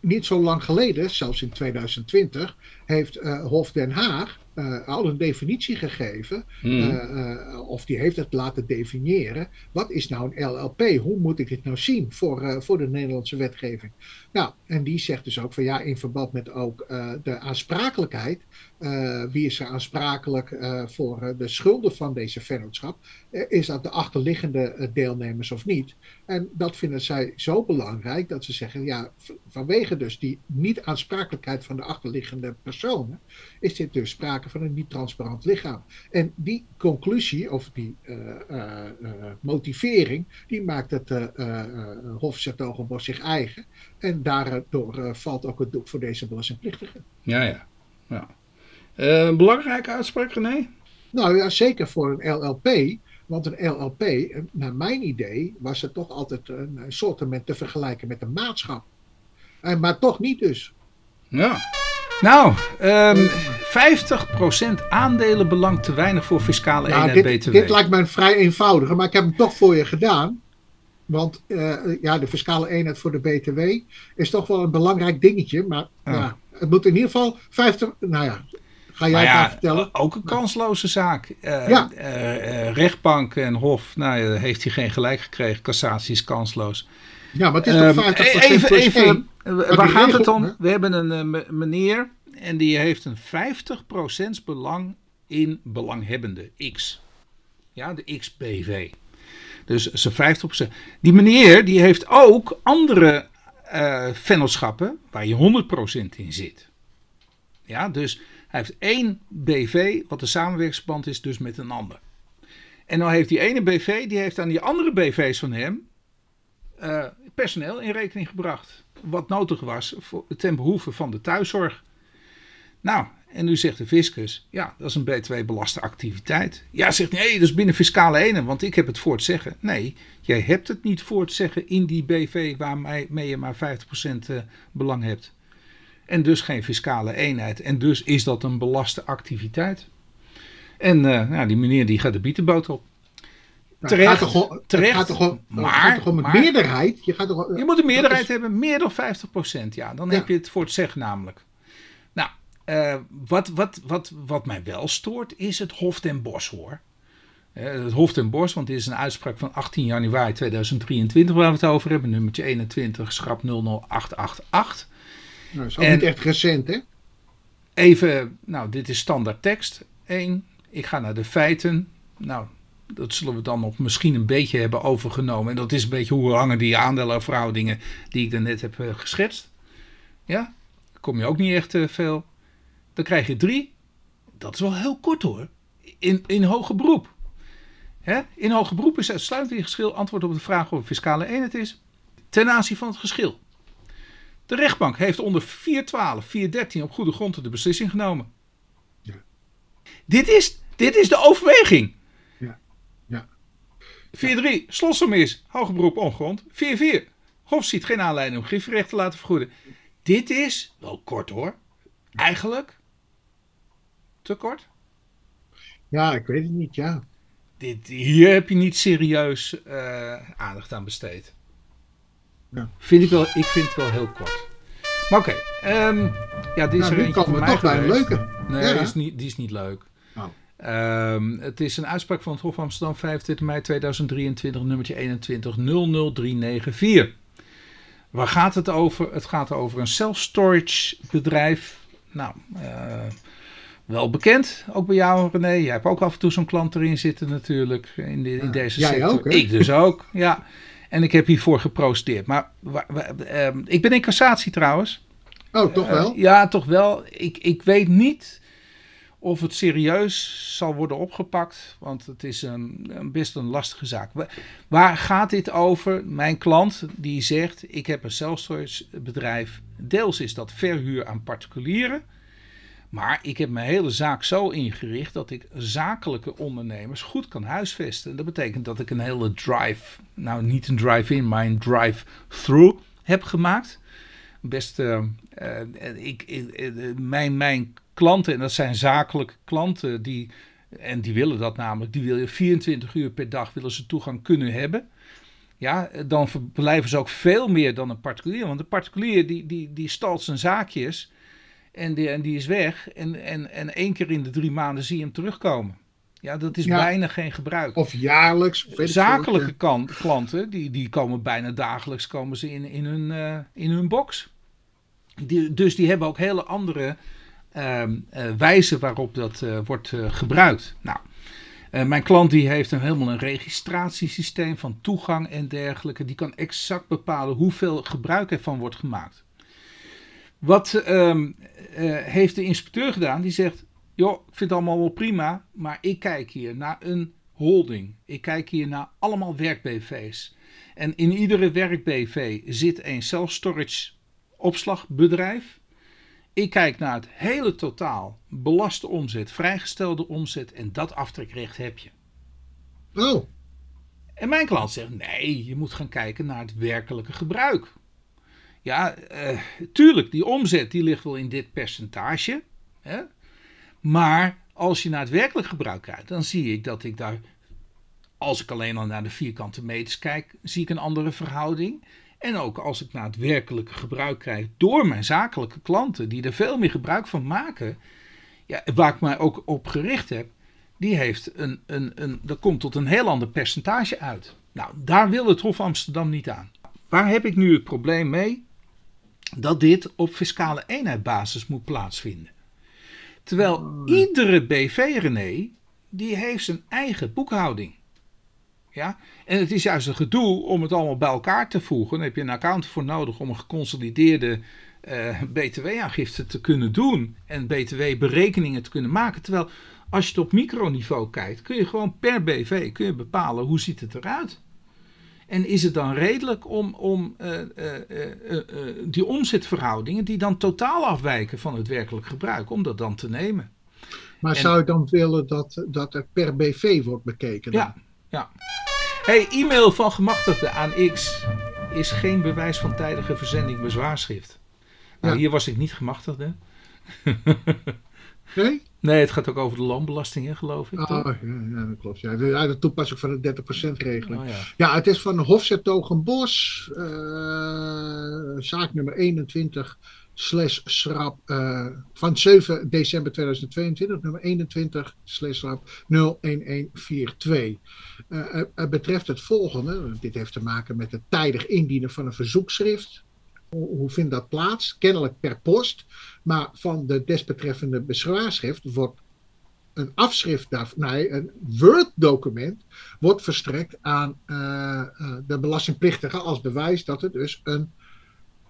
niet zo lang geleden, zelfs in 2020, heeft Hof Den Haag uh, al een definitie gegeven, mm. uh, uh, of die heeft het laten definiëren. Wat is nou een LLP? Hoe moet ik dit nou zien voor, voor de Nederlandse wetgeving? Nou, en die zegt dus ook van ja, in verband met ook de aansprakelijkheid. wie is er aansprakelijk voor de schulden van deze vennootschap? is dat de achterliggende deelnemers of niet? En dat vinden zij zo belangrijk dat ze zeggen, ja, vanwege dus die niet-aansprakelijkheid van de achterliggende personen, is dit dus sprake van een niet-transparant lichaam. En die conclusie, of die uh, uh, uh, motivering, die maakt het Hof Zertogenbos zich eigen. En daardoor valt ook het doek voor deze belastingplichtigen. Ja, ja. ja. een belangrijke uitspraak, René? Nou ja, zeker voor een LLP. Want een LLP, naar mijn idee, was het toch altijd een soort te vergelijken met een maatschap. En, maar toch niet dus. Ja. Nou, um, 50% aandelenbelang te weinig voor fiscale nou, eenheid BTW. Dit lijkt mij vrij eenvoudig, maar ik heb hem toch voor je gedaan. Want uh, ja, de fiscale eenheid voor de BTW is toch wel een belangrijk dingetje. Maar ja. ja het moet in ieder geval 50. Nou ja, ga jij ja, het vertellen? Ook een kansloze zaak. Uh, ja. Uh, rechtbank en Hof, nou, heeft hij geen gelijk gekregen. Cassatie is kansloos. Ja, maar het is toch 50% um, even, plus even, 1. Waar gaat het om? We hebben een meneer en die heeft een 50% belang in belanghebbende X. Ja, de XBV. Dus zijn 50%. Die meneer die heeft ook andere uh, vennootschappen waar je 100% in zit. Ja, dus Hij heeft één BV, wat de samenwerkingsverband is, dus met een ander. En dan heeft die ene BV, die heeft aan die andere BV's van hem uh, personeel in rekening gebracht. Wat nodig was voor, ten behoeve van de thuiszorg. Nou, en nu zegt de fiscus, ja, dat is een btw-belaste activiteit. Ja, zegt nee, dat is binnen fiscale ene, want ik heb het voor het zeggen. Nee, jij hebt het niet voor zeggen in die BV waarmee je maar 50% eh, belang hebt. En dus geen fiscale eenheid. En dus is dat een belaste activiteit. En uh, nou, die meneer die gaat de bietenboot op. Nou, terecht, gaat toch, terecht, gaat toch, maar, gaat toch om een meerderheid? Je, gaat toch, je moet een meerderheid hebben, meer dan 50%. Ja, dan heb je het voor het zeggen namelijk. Nou, uh, wat, wat, wat, wat mij wel stoort is het Hof ten Bos hoor. Uh, het Hof ten Bos, want dit is een uitspraak van 18 januari 2023 waar we het over hebben. Nummertje 21, schrap 00888. Nou, dat is ook en niet echt recent hè? Even, nou dit is standaard tekst. 1. Ik ga naar de feiten. Nou, dat zullen we dan nog misschien een beetje hebben overgenomen. En dat is een beetje hoe hangen die aandelenverhoudingen die ik daarnet heb uh, geschetst. Ja, kom je ook niet echt uh, veel. Dan krijg je drie. Dat is wel heel kort hoor. In, in hoger beroep. Hè? In hoger beroep is uitsluitend in geschil antwoord op de vraag of een fiscale eenheid is. Ten aanzien van het geschil. De rechtbank heeft onder 412, 413 op goede grond de beslissing genomen. Ja. Dit, is, dit is de overweging. 4-3, Slossermis, hoger beroep ongrond. 4-4, Hof ziet geen aanleiding om griffrecht te laten vergoeden. Dit is, wel kort hoor, eigenlijk te kort. Ja, ik weet het niet, ja. Dit, hier heb je niet serieus uh, aandacht aan besteed. Ja. Vind ik, wel, ik vind het wel heel kort. Maar oké, okay, um, ja, dit is nou, er eentje mij toch bij een leuke. Nee, ja. die, is niet, die is niet leuk. Um, het is een uitspraak van het Hof Amsterdam 25 mei 2023, nummertje 21 00394. Waar gaat het over? Het gaat over een self-storage bedrijf. Nou, uh, wel bekend, ook bij jou René. Jij hebt ook af en toe zo'n klant erin zitten natuurlijk, in, de, in deze Jij sector. Ook? Ik dus ook, ja. En ik heb hiervoor geprociteerd. Maar uh, ik ben in cassatie trouwens. Oh, toch wel? Uh, ja, toch wel. Ik, ik weet niet of het serieus zal worden opgepakt, want het is een, een best een lastige zaak. Waar gaat dit over? Mijn klant die zegt: Ik heb een self bedrijf. Deels is dat verhuur aan particulieren. Maar ik heb mijn hele zaak zo ingericht dat ik zakelijke ondernemers goed kan huisvesten. Dat betekent dat ik een hele drive, nou niet een drive-in, maar een drive-through heb gemaakt. Best, uh, uh, ik, ik, mijn, mijn klanten, en dat zijn zakelijke klanten, die, en die willen dat namelijk, die willen 24 uur per dag willen ze toegang kunnen hebben. Ja, dan blijven ze ook veel meer dan een particulier. Want een particulier die, die, die stalt zijn zaakjes en die, en die is weg. En, en, en één keer in de drie maanden zie je hem terugkomen. Ja, dat is bijna geen gebruik. Of jaarlijks. Zakelijke klanten, die, die komen bijna dagelijks komen ze in, in, hun, uh, in hun box. Die, dus die hebben ook hele andere wijze waarop dat uh, wordt uh, gebruikt. Nou, mijn klant die heeft een, helemaal een registratiesysteem van toegang en dergelijke. Die kan exact bepalen hoeveel gebruik ervan wordt gemaakt. Wat ehm, heeft de inspecteur gedaan? Die zegt, joh, ik vind het allemaal wel prima, maar ik kijk hier naar een holding. Ik kijk hier naar allemaal werk-BV's. En in iedere werk-BV zit een self-storage opslagbedrijf. Ik kijk naar het hele totaal, belaste omzet, vrijgestelde omzet en dat aftrekrecht heb je. Oh. En mijn klant zegt, nee, je moet gaan kijken naar het werkelijke gebruik. Ja, uh, tuurlijk, die omzet die ligt wel in dit percentage. Hè? Maar als je naar het werkelijk gebruik kijkt, dan zie ik dat ik daar, als ik alleen al naar de vierkante meters kijk, zie ik een andere verhouding. En ook als ik werkelijke gebruik krijg door mijn zakelijke klanten, die er veel meer gebruik van maken, ja, waar ik mij ook op gericht heb, die heeft een, een, een, dat komt tot een heel ander percentage uit. Nou, daar wil het Hof Amsterdam niet aan. Waar heb ik nu het probleem mee? Dat dit op fiscale eenheidbasis moet plaatsvinden. Terwijl oh. iedere BV, René, die heeft zijn eigen boekhouding. Ja? En het is juist een gedoe om het allemaal bij elkaar te voegen. Dan heb je een account voor nodig om een geconsolideerde eh, btw-aangifte te kunnen doen en btw-berekeningen te kunnen maken. Terwijl als je het op microniveau kijkt, kun je gewoon per BV kun je bepalen hoe ziet het eruit. En is het dan redelijk om, om uh, uh, die omzetverhoudingen, die dan totaal afwijken van het werkelijk gebruik, om dat dan te nemen? Maar zou je dan willen dat, dat er per BV wordt bekeken? Dan? Ja, ja. Hey, e-mail van gemachtigde aan X is geen bewijs van tijdige verzending bezwaarschrift. Nou, hier was ik niet gemachtigde. nee? Nee, het gaat ook over de loonbelastingen, geloof ik. Oh, ja, ja, dat klopt. Ja. De, de toepassing van de 30% regeling. Oh, ja. ja. het is van Hofzettogenbos, uh, zaak nummer 21, slash schrap, uh, van 7 december 2022, nummer 21, slash schrap 01142. Uh, het betreft het volgende, dit heeft te maken met het tijdig indienen van een verzoekschrift hoe vindt dat plaats? Kennelijk per post. Maar van de desbetreffende bezwaarschrift wordt een afschrift daarvan, nee, een Word-document wordt verstrekt aan uh, de belastingplichtige als bewijs dat er dus een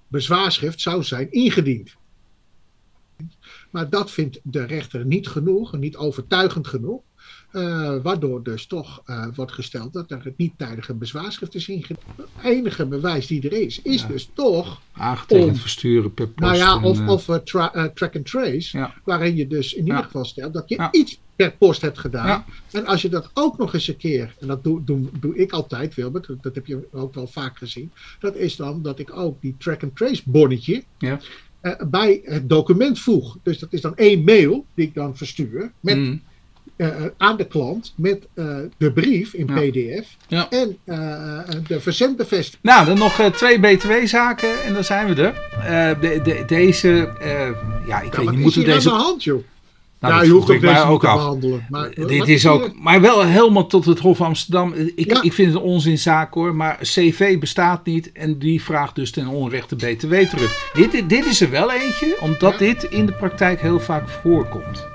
bezwaarschrift zou zijn ingediend. Maar dat vindt de rechter niet genoeg, niet overtuigend genoeg. Uh, waardoor dus toch uh, wordt gesteld dat er niet tijdige bezwaarschrift is ingediend. Het enige bewijs die er is, is ja. dus toch. Aangetekend versturen per post. Nou ja, of, en, of uh, tra track and trace. Ja. Waarin je dus in ieder geval stelt dat je iets per post hebt gedaan. En als je dat ook nog eens een keer, en dat doe, doe, doe ik altijd, Wilbert, dat heb je ook wel vaak gezien. Dat is dan dat ik ook die track and trace bonnetje. bij het document voeg. Dus dat is dan één mail die ik dan verstuur. Met mm. Uh, aan de klant met uh, de brief in ja. PDF ja. en de verzendbevestiging. Nou, dan nog twee BTW-zaken en dan zijn we er. De, de, deze, ja, ik ja, weet niet, moeten deze. aan de hand, joh? Nou, ja, je hoeft ook deze ook te af. behandelen. Maar, Dit is ook, maar wel helemaal tot het Hof Amsterdam. Ik, ja. ik vind het een onzinzaak hoor. Maar CV bestaat niet en die vraagt dus ten onrechte BTW terug. Dit, dit is er wel eentje, omdat dit in de praktijk heel vaak voorkomt.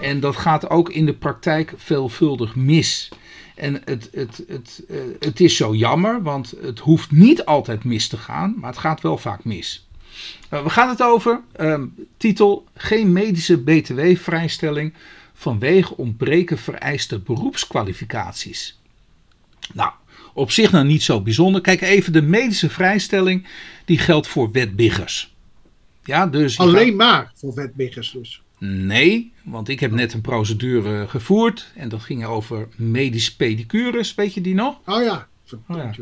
En dat gaat ook in de praktijk veelvuldig mis. En het, het, het, uh, het is zo jammer, want het hoeft niet altijd mis te gaan, maar het gaat wel vaak mis. Uh, we gaan het over uh, titel Geen medische BTW-vrijstelling vanwege ontbreken vereiste beroepskwalificaties. Nou, op zich nou niet zo bijzonder. Kijk even, de medische vrijstelling die geldt voor wetbiggers. Ja, dus Alleen gaat... maar voor wetbiggers dus. Nee, want ik heb net een procedure gevoerd en dat ging over medisch pedicures, weet je die nog? Oh ja, oh ja.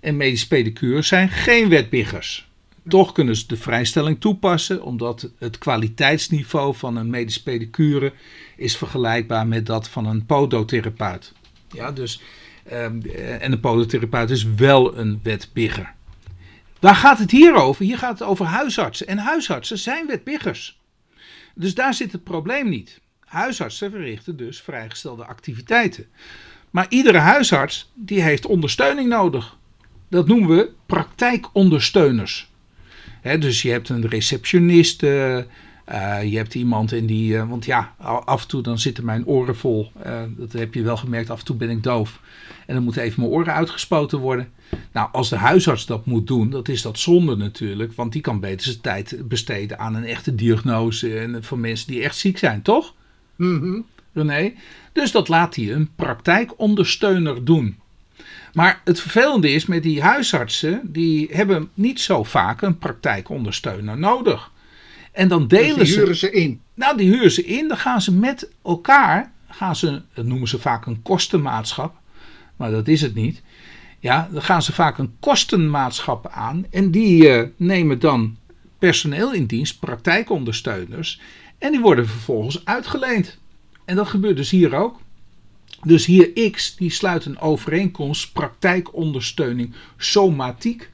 En medisch pedicures zijn geen wetbiggers. Toch kunnen ze de vrijstelling toepassen, omdat het kwaliteitsniveau van een medisch pedicure is vergelijkbaar met dat van een podotherapeut. Ja, dus, um, en een podotherapeut is wel een wetbigger. Waar gaat het hier over? Hier gaat het over huisartsen. En huisartsen zijn wetbiggers. Dus daar zit het probleem niet. Huisartsen verrichten dus vrijgestelde activiteiten. Maar iedere huisarts die heeft ondersteuning nodig. Dat noemen we praktijkondersteuners. He, dus je hebt een receptioniste, uh, je hebt iemand in die, uh, want ja, af en toe dan zitten mijn oren vol. Uh, dat heb je wel gemerkt, af en toe ben ik doof. En dan moeten even mijn oren uitgespoten worden. Nou, als de huisarts dat moet doen, dat is dat zonde natuurlijk. Want die kan beter zijn tijd besteden aan een echte diagnose. En voor mensen die echt ziek zijn, toch? Mm René? Dus dat laat hij een praktijkondersteuner doen. Maar het vervelende is met die huisartsen, die hebben niet zo vaak een praktijkondersteuner nodig. En dan dus delen dus die huren ze, in. Nou, die huren ze in. Dan gaan ze met elkaar, gaan ze, dat noemen ze vaak een kostenmaatschap, maar dat is het niet. Ja, dan gaan ze vaak een kostenmaatschap aan en die uh, nemen dan personeel in dienst, praktijkondersteuners, en die worden vervolgens uitgeleend. En dat gebeurt dus hier ook. Dus hier X die sluit een overeenkomst praktijkondersteuning somatiek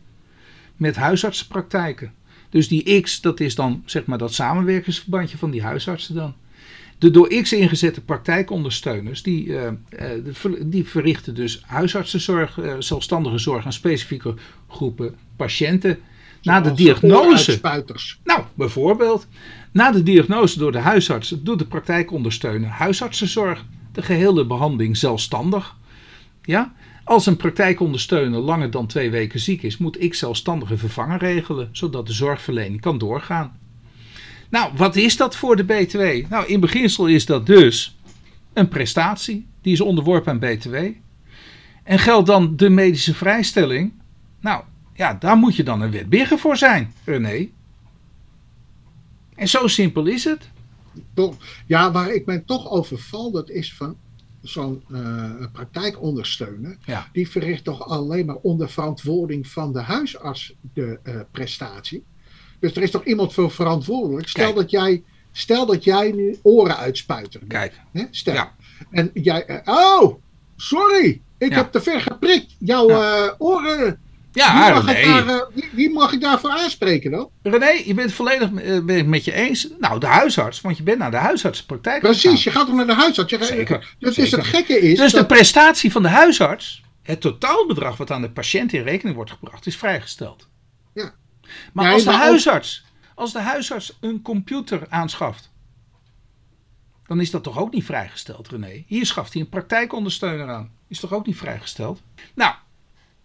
met huisartsenpraktijken. Dus die X, dat is dan zeg maar dat samenwerkingsverbandje van die huisartsen dan. De door X ingezette praktijkondersteuners, die, uh, die verrichten dus huisartsenzorg, uh, zelfstandige zorg aan specifieke groepen patiënten. Na de diagnose. Nou, bijvoorbeeld. Na de diagnose door de huisarts doet de praktijkondersteuner huisartsenzorg de gehele behandeling zelfstandig. Ja? Als een praktijkondersteuner langer dan twee weken ziek is, moet ik zelfstandig een vervanger regelen, zodat de zorgverlening kan doorgaan. Nou, wat is dat voor de BTW? Nou, in beginsel is dat dus een prestatie. Die is onderworpen aan BTW. En geldt dan de medische vrijstelling? Nou, ja, daar moet je dan een wetbigger voor zijn, René. En zo simpel is het. Ja, waar ik mij toch over val, dat is van zo'n uh, praktijkondersteuner. Ja. Die verricht toch alleen maar onder verantwoording van de huisarts de uh, prestatie. Dus er is toch iemand voor verantwoordelijk. Stel dat jij, stel dat jij nu oren uitspuiten. Kijk. Hè? Stel. Ja. En jij, uh, oh, sorry, ik heb te ver geprikt. Jouw oren ja, wie mag, René. Daar, uh, wie, mag ik daarvoor aanspreken dan? René, je bent volledig uh, met je eens. Nou, de huisarts, want je bent naar de huisartsenpraktijk Precies, je gaat ook naar de huisarts. Je zeker. Dus het gekke is... Dus de prestatie van de huisarts, het totaalbedrag wat aan de patiënt in rekening wordt gebracht, is vrijgesteld. Ja. Maar als, de huisarts, als de huisarts een computer aanschaft, dan is dat toch ook niet vrijgesteld, René? Hier schaft hij een praktijkondersteuner aan. Is toch ook niet vrijgesteld? Nou,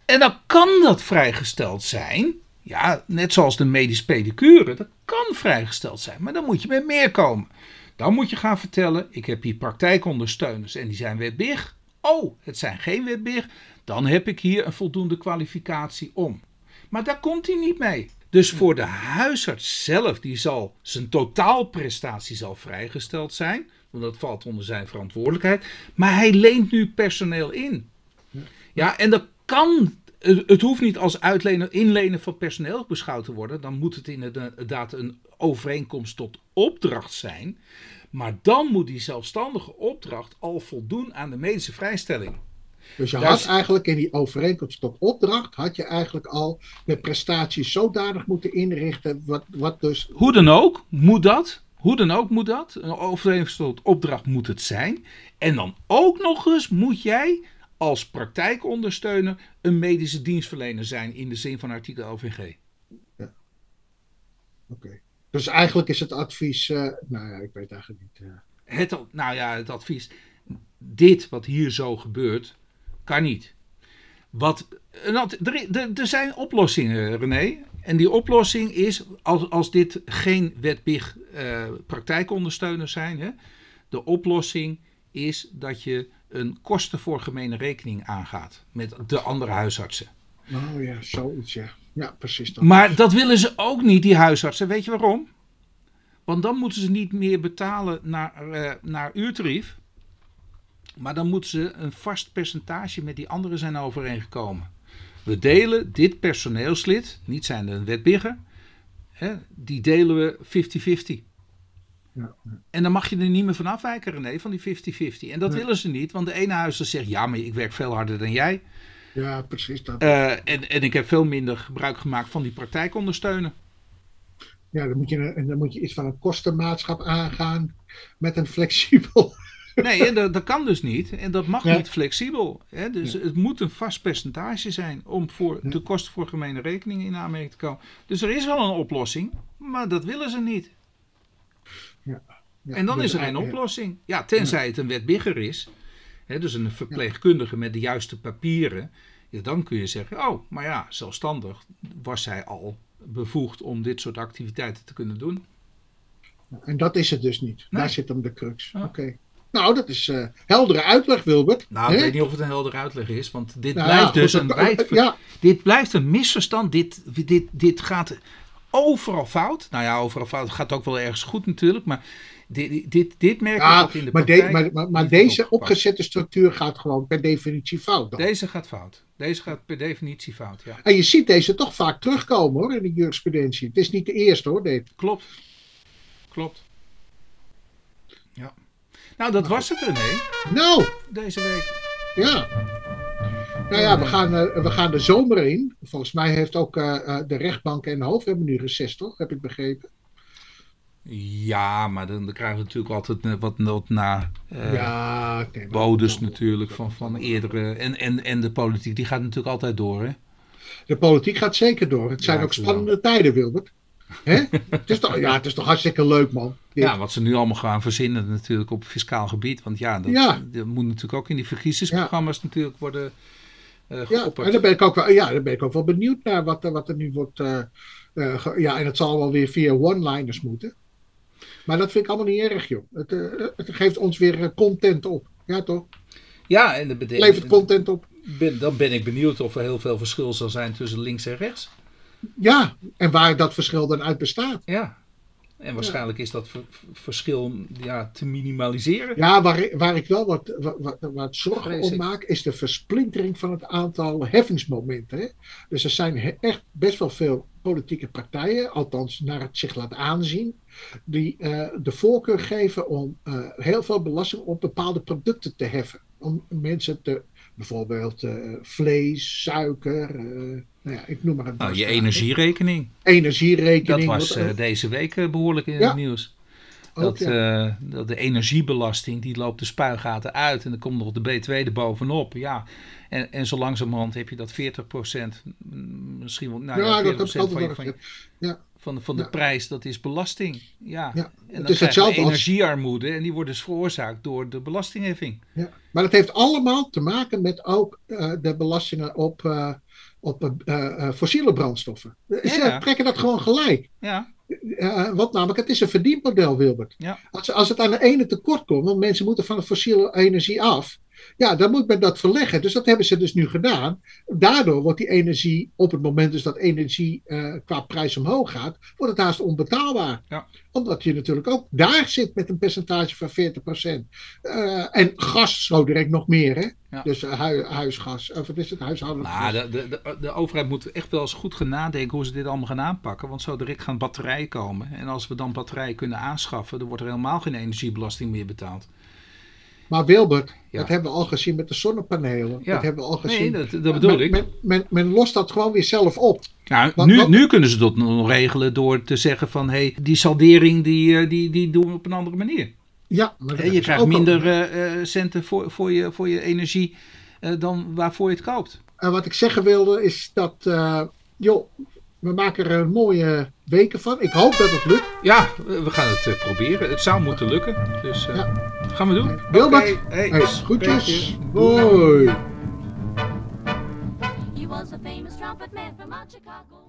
en dan kan dat vrijgesteld zijn. Ja, net zoals de medisch pedicure. Dat kan vrijgesteld zijn. Maar dan moet je met meer komen. Dan moet je gaan vertellen: ik heb hier praktijkondersteuners en die zijn wetbig. Oh, het zijn geen wetbig. Dan heb ik hier een voldoende kwalificatie om. Maar daar komt hij niet mee. Dus voor de huisarts zelf, die zal zijn totaalprestatie zal vrijgesteld zijn. Want dat valt onder zijn verantwoordelijkheid. Maar hij leent nu personeel in. Ja, en dat kan. Het hoeft niet als uitlenen, inlenen van personeel beschouwd te worden. Dan moet het inderdaad een overeenkomst tot opdracht zijn. Maar dan moet die zelfstandige opdracht al voldoen aan de medische vrijstelling. Dus je had eigenlijk in die overeenkomst tot opdracht, had je eigenlijk al de prestaties zodanig moeten inrichten, wat, wat dus... Hoe dan ook, moet dat. Hoe dan ook moet dat. Een overeenkomst tot opdracht moet het zijn. En dan ook nog eens moet jij als praktijkondersteuner een medische dienstverlener zijn in de zin van artikel OVG. Ja. Oké. Dus eigenlijk is het advies, uh, nou ja, ik weet eigenlijk niet. Uh... Het, nou ja, het advies, dit wat hier zo gebeurt, kan niet. Wat, er, er zijn oplossingen, René. En die oplossing is, als, als dit geen wetbig uh, praktijkondersteuners zijn, hè, de oplossing is dat je een kosten voor gemene rekening aangaat met de andere huisartsen. Oh ja, zoiets ja. Ja, precies. Dat maar dat willen ze ook niet, die huisartsen. Weet je waarom? Want dan moeten ze niet meer betalen naar, uh, naar uurtarief. Maar dan moeten ze een vast percentage met die anderen zijn overeengekomen. We delen dit personeelslid, niet zijn een wetbigger, hè, die delen we 50-50. Ja, En dan mag je er niet meer van afwijken, René, van die 50-50. En dat willen ze niet, want de ene huisarts zegt: ja, maar ik werk veel harder dan jij. Ja, precies dat. Uh, en, en ik heb veel minder gebruik gemaakt van die praktijkondersteunen. Ja, dan moet, je, dan moet je iets van een kostenmaatschap aangaan met een flexibel. Nee, en dat, dat kan dus niet. En dat mag niet flexibel. Hè? Dus het moet een vast percentage zijn om voor de kosten voor gemene rekeningen in aanmerking te komen. Dus er is wel een oplossing, maar dat willen ze niet. Ja. en dan is er een oplossing. Ja, tenzij het een wetbigger is. Hè, dus een verpleegkundige met de juiste papieren. Ja, dan kun je zeggen, oh, maar ja, zelfstandig was zij al bevoegd om dit soort activiteiten te kunnen doen. En dat is het dus niet. Daar zit hem de crux. Oké. Nou, dat is uh, heldere uitleg, Wilbert. Nou, ik weet niet of het een heldere uitleg is, want dit nou blijft dus een wijd... Ja. Dit blijft een misverstand. Dit, dit, dit gaat overal fout. Nou ja, overal fout. Het gaat ook wel ergens goed natuurlijk, maar dit, dit, dit merk ik ook in de maar praktijk. maar, maar, maar deze opgezette structuur gaat gewoon per definitie fout. Dan. Deze gaat fout. Deze gaat per definitie fout, ja. En je ziet deze toch vaak terugkomen hoor, in de jurisprudentie. Het is niet de eerste hoor, dit. Klopt. Klopt. Ja. Nou, dat nou. was het René. Nou. Deze week. Ja. Nou ja, we gaan, uh, we gaan de zomer in. Volgens mij heeft ook uh, de rechtbank en de hoofd hebben nu reces, toch? Heb ik begrepen. Ja, maar dan, dan krijgen we natuurlijk altijd wat nood na uh, ja, bodes natuurlijk van, van eerdere. En, en, en de politiek, die gaat natuurlijk altijd door, hè? De politiek gaat zeker door. Het zijn ook spannende tijden, Wilbert. Hè? het, is toch, ja, het is toch hartstikke leuk, man. Ja, wat ze nu allemaal gaan verzinnen natuurlijk op fiscaal gebied. Want ja, dat, dat moet natuurlijk ook in die verkiezingsprogramma's natuurlijk worden uh, ja, en daar ben, ik ook wel, ja, daar ben ik ook wel benieuwd naar wat, wat er nu wordt. Uh, uh, ja, en het zal wel weer via one-liners moeten. Maar dat vind ik allemaal niet erg, joh. Het, het geeft ons weer content op. Ja, toch? Ja, en dat betekent. Levert content op. Ben, dan ben ik benieuwd of er heel veel verschil zal zijn tussen links en rechts. Ja, en waar dat verschil dan uit bestaat. Ja, en waarschijnlijk is dat verschil ja, te minimaliseren. Ja, waar, waar ik wel wat, wat, wat zorgen om maak, is de versplintering van het aantal heffingsmomenten. Hè? Dus er zijn echt best wel veel politieke partijen, althans naar het zich laat aanzien, die uh, de voorkeur geven om uh, heel veel belasting op bepaalde producten te heffen. Om mensen te, bijvoorbeeld uh, vlees, suiker, nou ja, ik noem maar een. Nou, je energierekening. Energierekening. Dat was uh, deze week behoorlijk in het nieuws. Dat, dat, de energiebelasting die loopt de spuigaten uit en dan komt nog de B2 erbovenop. Ja, en, en zo langzamerhand heb je dat 40%, misschien wel, nou ja, ja 40% dat van, je, van, ja. Van, van de ja. prijs, dat is belasting. Ja, ja. en dan krijg je energiearmoede en die wordt dus veroorzaakt door de belastingheffing. Ja. Maar dat heeft allemaal te maken met ook uh, de belastingen op op uh, fossiele brandstoffen. Ze trekken dat gewoon gelijk. Ja. Uh, wat namelijk, het is een verdienmodel, Wilbert. Ja. Als, als het aan de ene tekort komt, want mensen moeten van de fossiele energie af, ja, dan moet men dat verleggen. Dus dat hebben ze dus nu gedaan. Daardoor wordt die energie, op het moment dus dat energie uh, qua prijs omhoog gaat, wordt het haast onbetaalbaar. Ja. Omdat je natuurlijk ook daar zit met een percentage van 40%. Uh, en gas zo direct nog meer, hè? Ja. Dus uh, hu huisgas, of wat is het, huishoudelijk nou, de, de, de, de, overheid moet echt wel eens goed gaan nadenken hoe ze dit allemaal gaan aanpakken. Want zo direct gaan batterijen komen. En als we dan batterijen kunnen aanschaffen, dan wordt er helemaal geen energiebelasting meer betaald. Maar Wilbert, dat hebben we al gezien met de zonnepanelen. Dat hebben we al gezien. Nee, dat, dat bedoel ik. Men, men, men, lost dat gewoon weer zelf op. Ja, nu, nu kunnen ze dat nog regelen door te zeggen van... hé, hey, die saldering die, eh, die, die doen we op een andere manier. Ja, maar je krijgt minder uh, centen voor, voor, je, voor je energie uh, dan waarvoor je het koopt. En wat ik zeggen wilde is dat... joh, we maken er een mooie weken van. Ik hoop dat het lukt. Ja, we gaan het uh, proberen. Het zou moeten lukken. Dus uh, ja. gaan we doen. Wilbert, okay. hey, groetjes. Hoi. He was a famous trumpet man from Chicago.